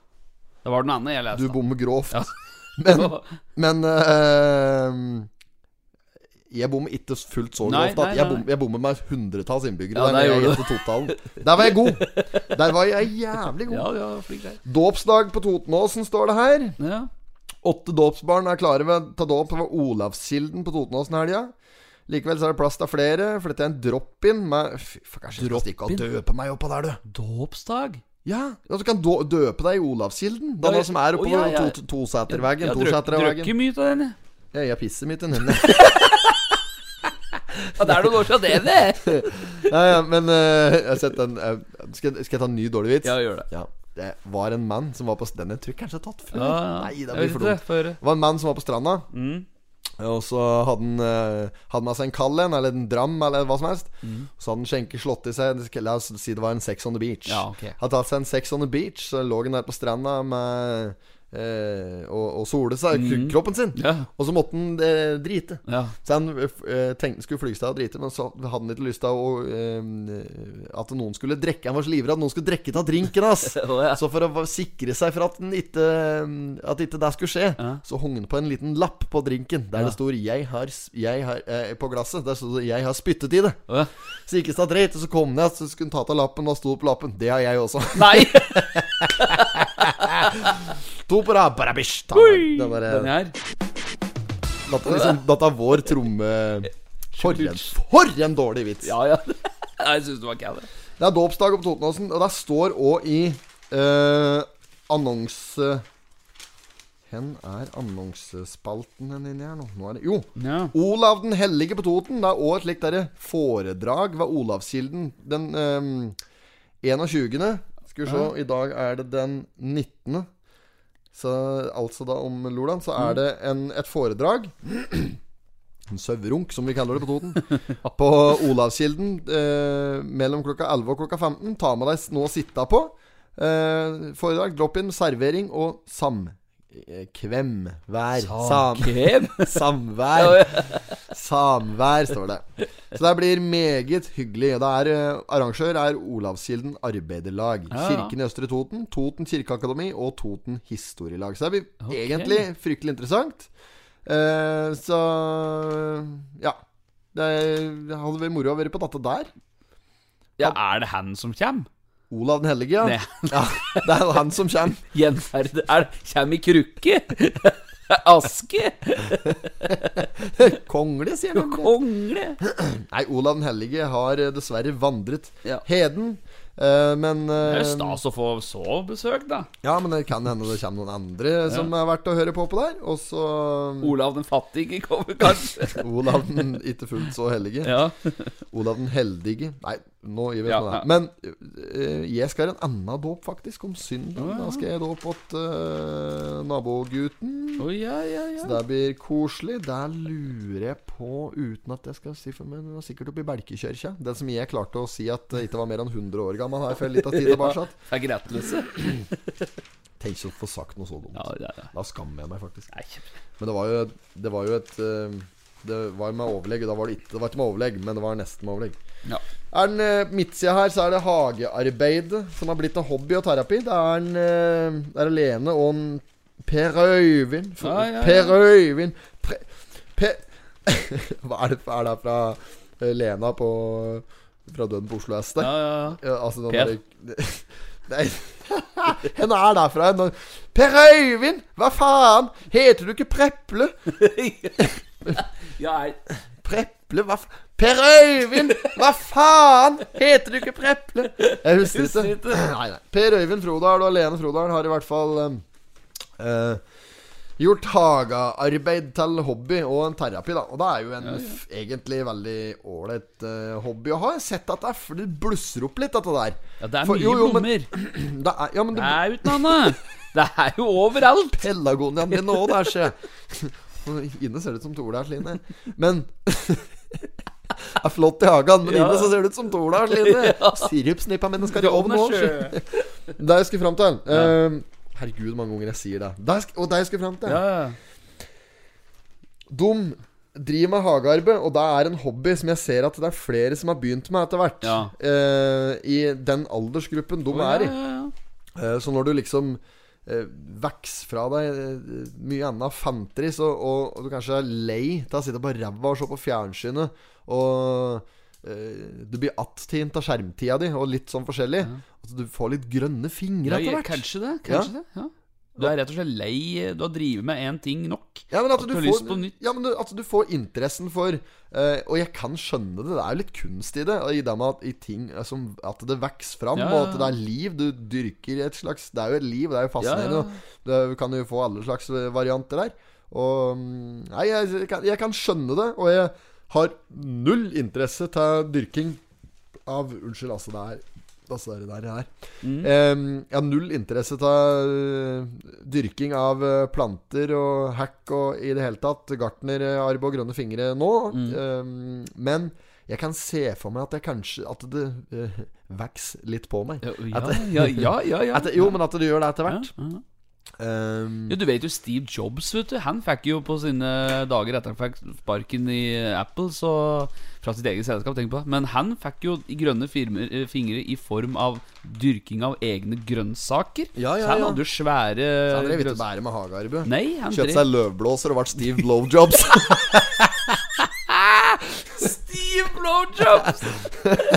Det var den andre jeg leste. Du bommer grovt. Ja. Men, men eh, Jeg bommer ikke fullt så grovt. At jeg, bom, jeg bommer med hundretalls innbyggere. Ja, der der jeg. Der var jeg god. Der var jeg jævlig god. Ja, ja, flink. Dåpsdag på Totenåsen, står det her. Ja. Åtte dåpsbarn er klare ved ta dåp ved Olavskilden på Totenåsen helga. Likevel så er det plass til flere, for dette er en drop-in med Fy, for kanskje jeg skal stikke og døpe meg oppå der, du. Dåpsdag? Ja, og du kan døpe deg i Olavskilden. Den Ja, som er oppe å, ja, ja. to- Toseterveggen. Jeg drøkker mye den, jeg. Ja, jeg pisser mye i den. Ja, det er noen år siden det, det. ja, ja, men uh, jeg har sett den uh, skal, skal jeg ta en ny dårlig vits? Ja, gjør det. Ja. Det var en mann som var på Den jeg tror kanskje jeg har tatt før. Ja, ja. Nei, det blir for dumt. Det. Det var en mann som var på stranda. Mm. Og så hadde han eh, Hadde med seg en kald en, eller en dram, eller hva som helst. Mm. Så hadde han skjenket slått i seg La oss si det var en Sex on the Beach. Ja, okay. Hadde tatt seg en Sex on the Beach, så lå han der på stranda med eh, og, og sole seg, mm. kroppen sin. Ja. Og så måtte han eh, drite. Ja. Så han eh, tenkte han skulle seg og drite, men så hadde han ikke lyst til å eh, At noen skulle drikke. Han var så livredd noen skulle drikke av drinken hans. oh, ja. Så for å sikre seg for at, ikke, at ikke det skulle skje, så hang han på en liten lapp på drinken der det stod 'Jeg har, jeg har eh, På glasset. Der stod det 'Jeg har spyttet i det'. Oh. Så ikke seg dreit, og så kom han ned, så skulle han ta av lappen, og sto på lappen. Det har jeg også. Nei! To på rad, barabish, ta Det bare Den her. dette, er liksom, dette er vår tromme... For en, for en dårlig vits. Ja, ja. Jeg syns det var kæve. Det er dåpsdag på Totenåsen, og det står òg i eh, annonse... Hvor er annonsespalten hen inni her nå? nå er det, jo! Ja. Olav den hellige på Toten. Det er òg et slikt derre foredrag ved Olavskilden den eh, 21. Skal vi se, i dag er det den 19. Så altså da om lørdag så er det en, et foredrag. En sauerunk, som vi kaller det på Toten. På Olavskilden eh, mellom klokka 11 og klokka 15. Ta med deg noe å sitte på. Eh, foredrag, drop-in, servering og samkvem. Vær. Sam. Samkvem? Samvær. Samvær, står det. Så det blir meget hyggelig. Det er, eh, arrangør er Olavskilden Arbeiderlag. Ja, ja. Kirken i Østre Toten, Toten kirkeakademi og Toten historielag. Så det blir okay. egentlig fryktelig interessant. Uh, så ja. Det hadde vært moro å være på dette der. Ja, er det han som kommer? Olav den hellige, ja. Ja. Det er han som kommer. Gjenferd Er Kjem i krukke? Aske? Kongle, sier han. Kongle? Nei, Olav den hellige har eh, dessverre vandret Ja. heden. Eh, men Det er eh, jo stas å få så besøk, da. Ja, men det kan hende det kommer noen andre som er verdt å høre på på der. Og så Olav den fattige kommer kanskje. Olav den ikke fullt så hellige. Ja. Olav den heldige. Nei, nå gir vi Ja, oss med det. Men uh, jeg skal ha en annen dåp, faktisk, om søndag. Da skal jeg dåpe åt nabogutten. Oh, ja, ja, Så det blir koselig. Der lurer jeg på, uten at jeg skal si for meg sikkert oppe i Belkekirka Den som jeg klarte å si at det ikke var mer enn 100 år gammel her for litt av tid tilbake. er rettløse. Tenk ikke å få sagt noe så dumt. Ja, ja, ja. Da skammer jeg meg faktisk. Nei, Men det var jo, det var jo et eh, Det var jo med overlegg. Da var det, ikke, det var ikke med overlegg, men det var nesten med overlegg. ja. Er den uh, midtsida her, så er det hagearbeid som har blitt en hobby og terapi. Det er en eh, Det er Lene og en Per Øyvind. For- Ja, ja. Per Øyvind Pre, Per Hva er det, er det fra eh, Lena på Fra Døden på Oslo S? der? ja, ja. Ja, altså Per. der- Nei Henne er derfra. Når, Per Øyvind! Hva faen? Heter du ikke Preple? ja jeg... Preple? Hva faen? Per Øyvind! Hva faen? Heter du ikke Preple? Jeg husker ikke. Nei, nei. Per Øyvind Frodal og Lene Frodal har i hvert fall um, eh, gjort hagearbeid til hobby og en terapi, da. Og det er jo en f- egentlig veldig ålreit uh, hobby å ha. Jeg har sett at det, er, det blusser opp litt, dette der. ja, det er For- mye jo, jo, men- blommer. Det er, ja, men Det det er uten annet. Det er jo overalt. Pelagoniaen min òg, der, ser jeg. Inne ser det ut som Tola Sline. Men Det er flott i hagen, men Ja. inne så ser det ut som Tola Sline. Ja. Sirupsnippa mine skal i ovnen òg. Det jeg skulle fram til eh, Herregud, mange ganger jeg sier det. Der, Og det jeg skulle fram til Ja, ja. De driver med hagearbeid, og det er en hobby som jeg ser at det er flere som har begynt med etter hvert. Ja. Uh, I den aldersgruppen de oh, er i. ja, ja, ja. Eh, Så når du liksom eh, vokser fra deg eh, mye annet fanteri, så, og, og du kanskje er lei av å sitte på ræva og se på fjernsynet, og du blir attint av skjermtida di, og litt sånn forskjellig At du får litt grønne fingre etter hvert. Kanskje det. Kanskje det. Ja. Du er rett og slett lei. Du har drevet med én ting nok. Ja, men at, At du, du får, lyst på nytt. Ja, men du, at du får interessen for uh, Og jeg kan skjønne det. Det er jo litt kunst i det. I det med at, i ting altså, at det vokser fram, Ja, og at det er liv. Du dyrker et slags Det er jo et liv. Det er jo fascinerende. Ja, og du kan jo få alle slags eh, varianter der. Og mm, Nei, jeg, jeg, kan, jeg kan skjønne det. Og jeg har null interesse til dyrking av Unnskyld, altså, det er Altså, det er der her. Mm. Um, jeg har null interesse til eh, dyrking av eh, planter og hekk og i det hele tatt Gartner, gartnerarbeid og grønne fingre nå. Mm. Um, men jeg kan se for meg at kanskje At det uh, vokser litt på meg. Ja, ja, At- ja, ja, ja, ja. At jo, men at det gjør det etter Ja, hvert. ja. Em, Ja, du vet jo Steve Jobs, vet du. Han fikk jo på sine dager etter han fikk sparken i Apple, så fra sitt eget selskap, tenk på det. Men han fikk jo grønne firmer, eh, fingre i form av dyrking av egne grønnsaker. Ja, ja, Så han ja. hadde jo svære så han drev ikke bare med hagearbeid. Kjøpte seg løvblåser og ble Steve Blowjobs. Steve Blowjobs!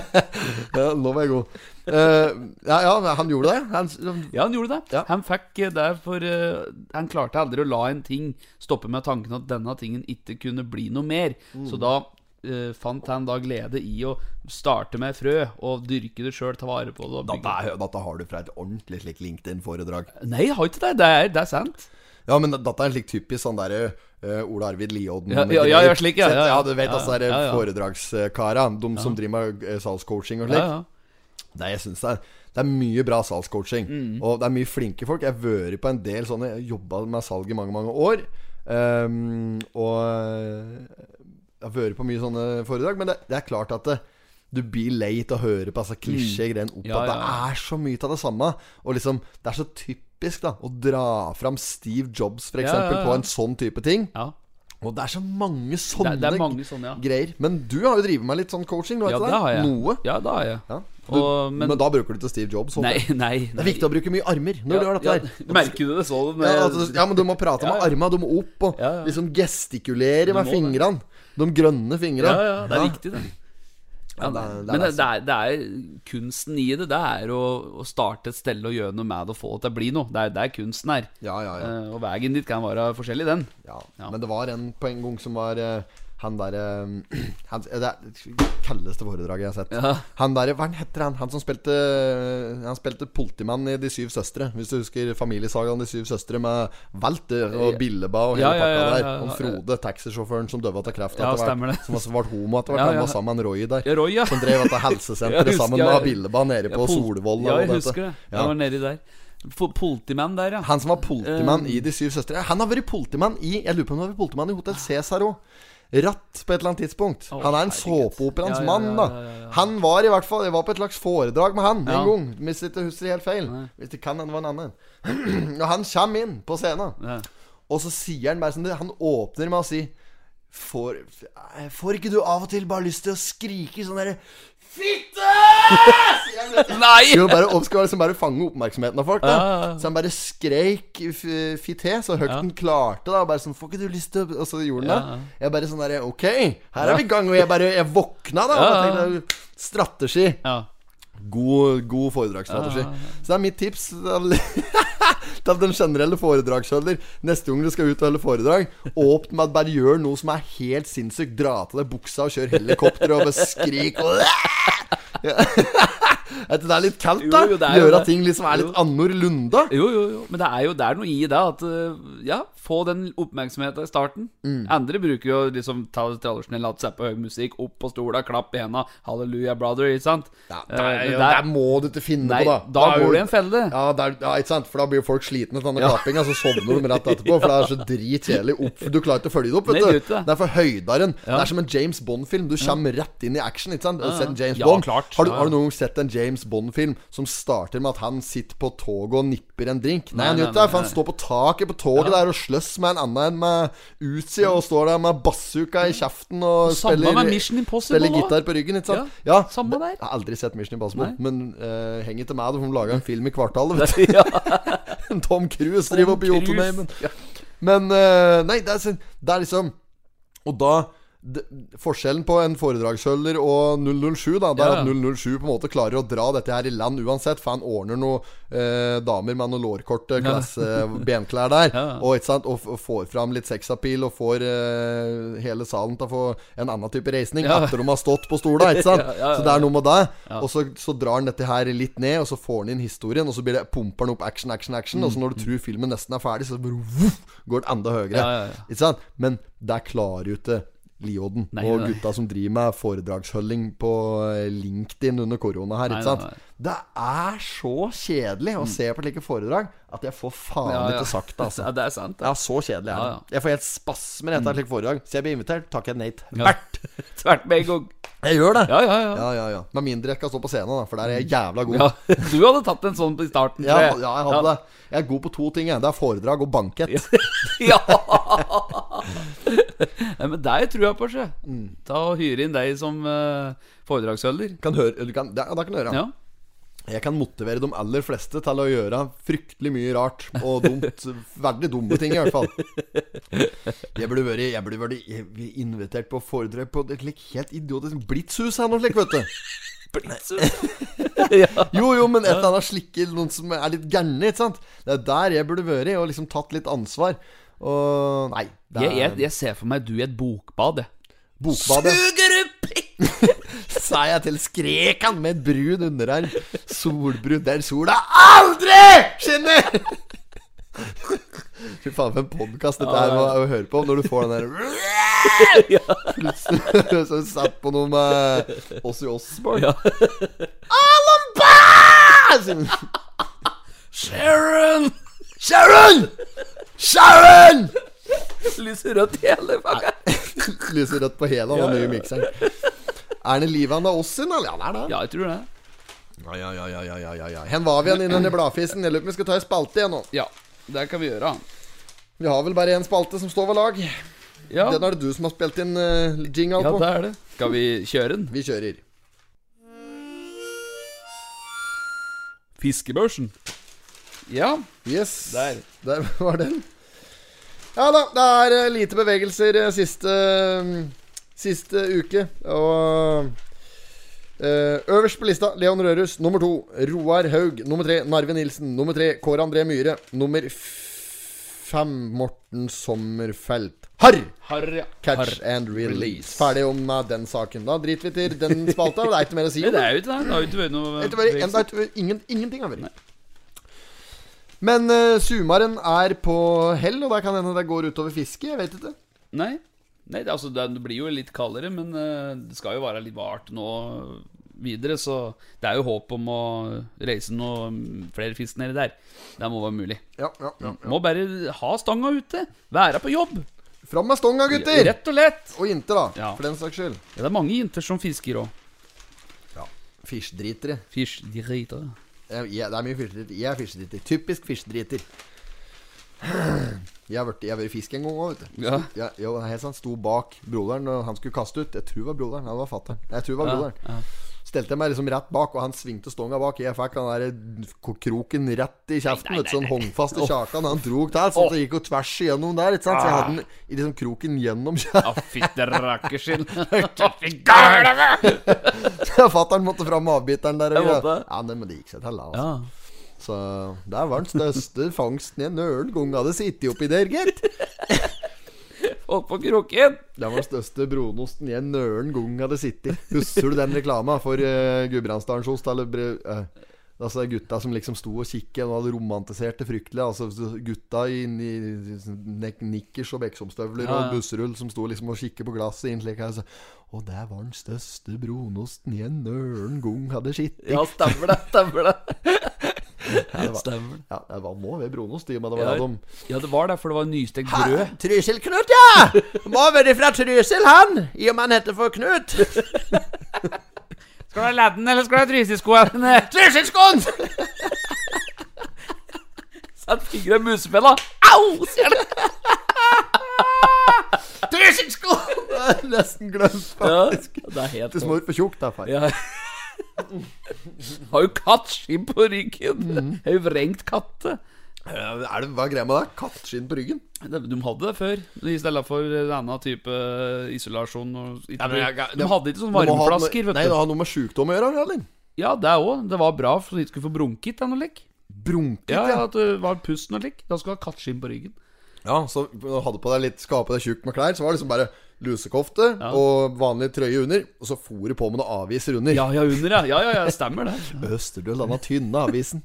ja, nå var jeg god. Eh, ja, ja, han gjorde det. Han, Ja, han gjorde det. Ja. Han fikk det for uh, Han klarte aldri å la en ting stoppe med tanken at denne tingen ikke kunne bli noe mer. Mm. Så da uh, fant han da glede i å starte med frø og dyrke det sjøl, ta vare på det. Dette, dette har du fra et ordentlig slik LinkedIn-foredrag. Nei, jeg har ikke det. Det er, det er sant. Ja, men dette er en slik typisk sånn derre uh, Ole Arvid Liodden Ja, ja, ja, ja, slik, ja, ja, ja. du vet altså der ja, ja. foredragskara. De som driver med eh, salgscoaching og Ja, slik. Det, jeg synes det, er, det er mye bra salgscoaching. Mm. Og det er mye flinke folk. Jeg har vært på en del sånne Jeg jobba med salg i mange, mange år. Um, og eh, jeg har vært på mye sånne foredrag. Men det, det er klart at det, du blir lei til å høre på altså, klisjé-greiene opp. Mm. Ja, at det ja. er så mye av det samme. Og liksom Det er så typisk da å dra fram Steve Jobs, for Ja, på en sånn type ting. ja. Og det er så mange Det, sånne det er mange sånne, ja. greier. Men du har jo drevet med litt sånn coaching, du Ja, det har jeg. Noe. Ja, det har jeg. Ja. Og- men, men- da bruker du ikke Steve Jobs. Nei, Nei, nei, Det er viktig å bruke mye armer når du gjør dette ja, Merker du det så du Ja, med- ja, altså, ja, men du må prate Ja, med ja. armene. Du må opp og Ja, ja. liksom gestikulere med fingrene. De grønne fingrene. Ja, ja, det er viktig, det. Ja, Ja, det det men det, er, det er kunsten i det. Det er å, å starte et sted og gjøre noe med det og få det til å bli noe. Det er, det er kunsten her. Ja, ja, ja. Eh, og veien dit kan være forskjellig, den. ja. Ja. Men det var en på en gang som var eh, han derre Det er det kaldeste foredraget jeg har sett. Ja. Han derre Hva heter han? Han som spilte Han spilte politimann i De syv søstre. Hvis du husker familiesagaen De syv søstre med Walter og Billeba og hele Ja, pakka der. Om. Frode, taxisjåføren som døde av kreft Ja, stemmer det. Som også ble homo etter hvert. Ja, Han var sammen med Roy der. Ja, Roy, ja. Som drev dette helsesenteret sammen med Billeba nede på Ja, Solvoll. Ja, jeg husker det. Ja. Jeg var nedi der. Politimann der, ja. Han som var politimann uh, i De syv søstre. Han har vært politimann i Jeg lurer på om han har vært politimann i Hotell Cæsar òg. Ratt på et eller annet tidspunkt. Oh, han er en såpeoperaens Ja, ja, mann, da. ja. Han var i hvert fall Jeg var på et slags foredrag med han en gang. Hvis jeg ikke husker helt feil. Nei. Hvis det kan hende det var en annen. Og han kommer inn på scenen, Ja. og så sier han bare sånn Han åpner med å si Får, får ikke du av og til bare lyst til å skrike sånn derre Fitte! Nei! Jo, bare, oppskåret liksom bare fange oppmerksomheten av folk. Da. Ja, ja, ja. Så han bare skreik fitte så høyt Ja. han klarte. da Bare sånn 'Får ikke du lyst til Og så gjorde han Ja, det. Jeg bare sånn der, Ok, her er vi i gang. Og jeg bare Jeg våkna, da. Og Ja, ja, ja. tenkte strategi. Ja. God, god foredragsstrategi. Ja, ja, ja. Så det er mitt tips til, den generelle foredragsholder. Neste gang du skal ut og holde foredrag, åpne med at bare gjør noe som er helt sinnssykt. Dra til deg buksa og kjør helikopter og bare skrik og Er ikke det er litt kaldt, da? Jo, jo, jo at ting liksom er litt annorlunda. Jo, jo, jo. Men det er jo det er noe i det at uh, Ja, få den oppmerksomheten i starten. Mm. Andre bruker jo liksom tradisjonelle, hatt seg på høy musikk, opp på stola, klapp i henda, halleluja, brother, ikke sant? Ja, Eh, der, der, der- må du ikke finne Nei, på, da. da da går du i en felle. Ja, der, ja, ikke sant? For da blir jo folk slitne av denne klappinga, så sovner de rett etterpå. For det er så dritkjedelig. Opp, du klarer ikke å følge det opp, vet du du. det. Er for høydaren. Det er som en James Bond-film. Du kommer rett inn i action. Ikke sant? Har du sett James Ja, Bond? klart. Har, du, har du noen gang sett en James Bond-film som starter med at han sitter på toget og nipper en drink? Nei, han gjør ikke det. For han står på taket på toget der og sløss med en annen enn med Uzi, og står der med bazooka i kjeften og Samme spiller Spiller gitar på ryggen, ikke sant? Ja, samme det- der. Jeg har aldri sett Mission Impossible, Nei. men uh, henger ikke med. De laga en film i kvartalet, vet du. Tom Cruise driver opp i. Jotunheimen. Men uh, Nei, det er, sånn- det er liksom Og da Forskjellen på en foredragsholder og 007 Da Det er Ja, ja. at 007 på en måte klarer å dra dette her i land uansett. For han ordner noen eh, damer med noen lårkorte klasse benklær der. Og, ikke sant? og, og får fram litt sexappeal og får eh, hele salen til å få en annen type reisning Ja. etter de har stått på stola. Ikke sant? Så det er noe med det. Og så, så drar han dette her litt ned, og så får han inn historien, og så blir det pumper han opp action, action, action. Og så når du tror filmen nesten er ferdig, så bare voff, går det enda høyere. Ikke sant? Men der klarer jo ikke Liodden Nei, og gutta som driver med foredragshølling på eh, LinkedIn under korona her. Nei, Ikke sant? nei. Det er så kjedelig å se på slike foredrag at jeg får faen Ja, ja. ikke sagt det, altså. ja, det er sant. Ja, så kjedelig er det. Jeg får helt spasmer etter et slikt foredrag. Så jeg blir invitert, takker jeg nei. Ja. Tvert med en gang. Jeg gjør det. Ja, ja, ja. Ja, ja, ja. Med mindre jeg skal stå på scenen, da, for der er jeg jævla god. ja. Du hadde tatt en sånn på starten. Ja, jeg. ja, jeg hadde det. Jeg er god på to ting. Jeg. Det er foredrag og bankett. Ja. Nei, men deg tror jeg på, sjø. Mm. Ta og Hyre inn deg som uh, foredragsholder. Kan høre, du kan, ja, det kan du høre. Ja. Jeg kan motivere de aller fleste til å gjøre fryktelig mye rart og dumt. Veldig dumme ting, i hvert fall. Jeg burde vært, jeg burde vært invitert på foredrag på et like, helt idiotisk blitshus her nå, slik, vet du. ja. Jo, jo, men et eller annet slikke noen som er litt gærne, ikke sant. Det er der jeg burde vært, og liksom tatt litt ansvar. Og Nei. Det Jeg, er jeg, jeg ser for meg du i et bokbad, jeg. Bokbadet. Suger du pikk? Sa jeg til skrek han med brun underarm. Solbrun der sola aldri skinner! Fy faen, for en podkast dette her var å høre på når du får den der så satt på noe med Åssi Osborn. Ja. Sharon! Sharon! Sharon! Lyser rødt hele pakka. Lyser rødt på hele den nye mikseren. Er det livet han av oss sin, eller? Ja, det er det. Ja, jeg tror det. Ja, ja, ja, ja, ja, ja, ja, ja. Hen var vi igjen innunder bladfisen? Jeg lurer på om vi skal ta en spalte igjen nå. Ja, det kan vi gjøre. Vi har vel bare én spalte som står ved lag. Ja, Den er det du som har spilt inn uh, jingle ja på. det er det. Skal vi kjøre den? Vi kjører. Fiskebørsen. Ja. Yes. Der. Der var den. Ja da, det er eh, lite bevegelser eh, siste Siste uke. Og Uh, øverst på lista Leon Rørus. Nummer to Roar Haug. Nummer tre Narve Nilsen. Nummer tre Kåre André Myhre. Nummer fem Morten Sommerfelt. Harr! Har, ja. Catch and release. Ferdig om eh, den saken. Da driter vi til den spalta. Det er ikke mer å si det er jo ikke det. Det har ikke vært noe Det har det har ikke vært- ingen, Ingenting har vært. Men uh, sumaren er på hell, og da kan hende det går utover fisket. Jeg vet ikke. Nei. Nei, det, altså, det blir jo litt kaldere, men eh, det skal jo være litt vart nå videre, så det er jo håp om å reise noe flere fisk nedi der. Det må være mulig. Ja, ja, ja, ja. Må bare ha stanga ute. Være på jobb. Fram med stonga, gutter! Rett og lett. Og jenter, da. Ja. For den saks skyld. Ja, det er mange jenter som fisker òg. Fisjdritere. Fisjdritere. jeg, det er mye fisjdriter. Jeg er fisjdriter. Typisk fiskedriter. Jeg har vært, fisk en gang òg, vet du. Ja. Ja, jo, helt sant. Sto bak broderen og han skulle kaste ut. Jeg tror det var broderen. Han det var fatter'n. Jeg tror det var Ja, broderen. ja. Stelte meg liksom rett bak, og han svingte stonga bak. Jeg fikk den der kroken rett i kjeften. Nei, nei, nei, Sånn håndfast i kjakan. Han drog til, så det gikk jo tvers igjennom der. Ikke sant? Så jeg hadde den i liksom kroken gjennom kjeften. Å, fytte rakkerskinn. Fatter'n måtte fram med avbiteren der. Ja, det, men det gikk seg til, da. Altså. Så det var den største fangsten jeg noen gang hadde sittet oppi der, gitt. Holdt på kroken. Det var den største brunosten jeg noen gang hadde sittet. Husker du den reklama for uh, Gudbrandsdalens eller eh, Altså gutta som liksom sto og kikket og hadde romantisert det fryktelig. Altså gutta i, i nikkers og beksomstøvler Ja, ja. og busserull som sto liksom og kikket på glasset inn slik her. Og der var den største brunosten jeg noen gang hadde sittet. Ja, stemmer det. Stemmer det. det var- Stemmer. Ja, det var må ved brunost, i og med det var Ja, det de ja, det var det, for det var nystekt brød. Trysil-Knut, ja! Må være fra Trysil, han! I og med han heter for Knut. Skal du ha ladden, eller skal du ha trysilskoene? Trysilskoen! Sett fingeren i musefella. Au! Ser du? Trysilskoen! Nesten glemt, Ja, faktisk. det er helt Du smør for tjukt, da, far. Ja. Har jo kattskinn på ryggen. Mm. Har jo vrengt katte. Er det, hva er greia med det? Kattskinn på ryggen? De de hadde det før, i stedet for en annen type isolasjon. Og, Ja, men jeg- de hadde ikke sånne varmeflasker, Nei, du. det har noe med sjukdom å gjøre, eller? Ja, det òg. Det var bra for de du ikke skulle få bronkitt. Brunket, Ja, ja. ja, at det var pusten og lik. Da skulle du ha kattskinn på ryggen. Ja, så hadde på deg litt Skape deg tjukk med klær, så var det liksom bare lusekofte Ja. og vanlig trøye under, og så for du på med noen aviser under. Ja, ja, under, ja. Ja, ja, ja, stemmer det. Østerdøl, denne tynne avisen.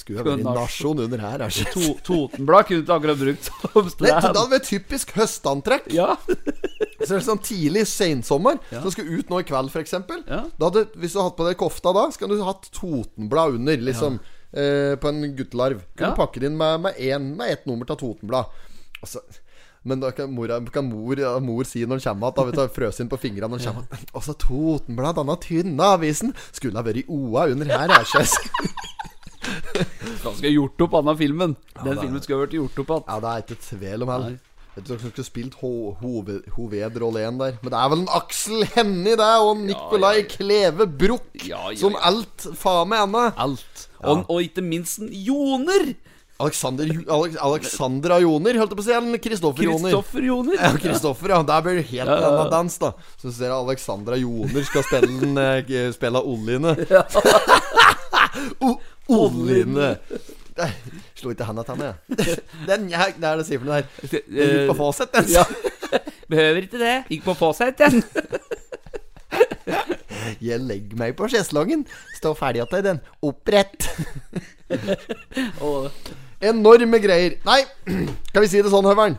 Skulle vært nasjon under her, er To, Totenblad kunne du akkurat brukt som slab. hadde vært typisk høstantrekk. Ja. Så det sånn tidlig sensommer. Så skal ut nå i kveld, f.eks. Ja. Da hadde, hvis du hadde hatt på deg kofta da, skulle du hatt Totenblad under, liksom. Eh, på en guttelarv. Kunne Ja. pakke det inn med, med, en, med ett nummer av Totenblad. Altså, men da kan mor, kan mor, ja, mor si når han kommer igjen, da vi tar frøs inn på fingrene når han kommer igjen Også Totenblad, denne tynne avisen, skulle ha vært i OA under her, er ikke Da gjort opp annen filmen. Den ja, er- filmen skulle ha vært gjort opp igjen. Ja, det er ikke tvil om heller. Du hvem som skulle spilt ho hoved, hovedrollen der? Men det er vel en Aksel Hennie, det, og Nicolai ja, ja. Kleve Broch Ja, ja, som alt faen meg ennå. Alt. Og, og ikke minst en Joner! Alexander, Alex, Alexandra Joner, holdt jeg på å si. Eller Kristoffer Joner. Kristoffer Joner. Ja, Kristoffer, ja. Der blir det helt Ja, ja, ja. annen dans, da. Så ser jeg Alexandra Joner skal spille den, eh, Spille Oline. Ja. Oline. Slo ikke han til meg, jeg. Den jeg, Det er det sier for noe der. Det gikk på Fawcett, den. Ja. Behøver ikke det. Gikk på fåseiten. Jeg legger meg på sjeslongen. Står ferdig til den. Opprett. Enorme greier. Nei, kan vi si det sånn, Høveren?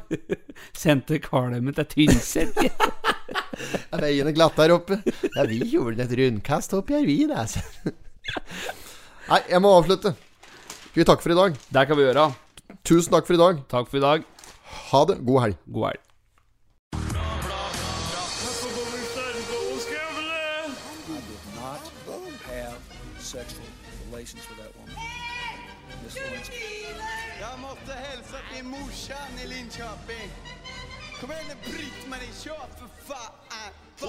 Sendte Karlemmet til Tynset. Er veiene glatt her oppe? Ja, vi gjorde et rundkast oppi her, vi, altså. Nei, jeg må avslutte. Skal vi takke for i dag? Det kan vi gjøre. Tusen takk for i dag. Takk for i dag. Ha det. God helg. God helg. Jeg måtte hälsa till morsan i Linköping. Kom igjen, bryt Britt-Marie, kör for faen! Fa.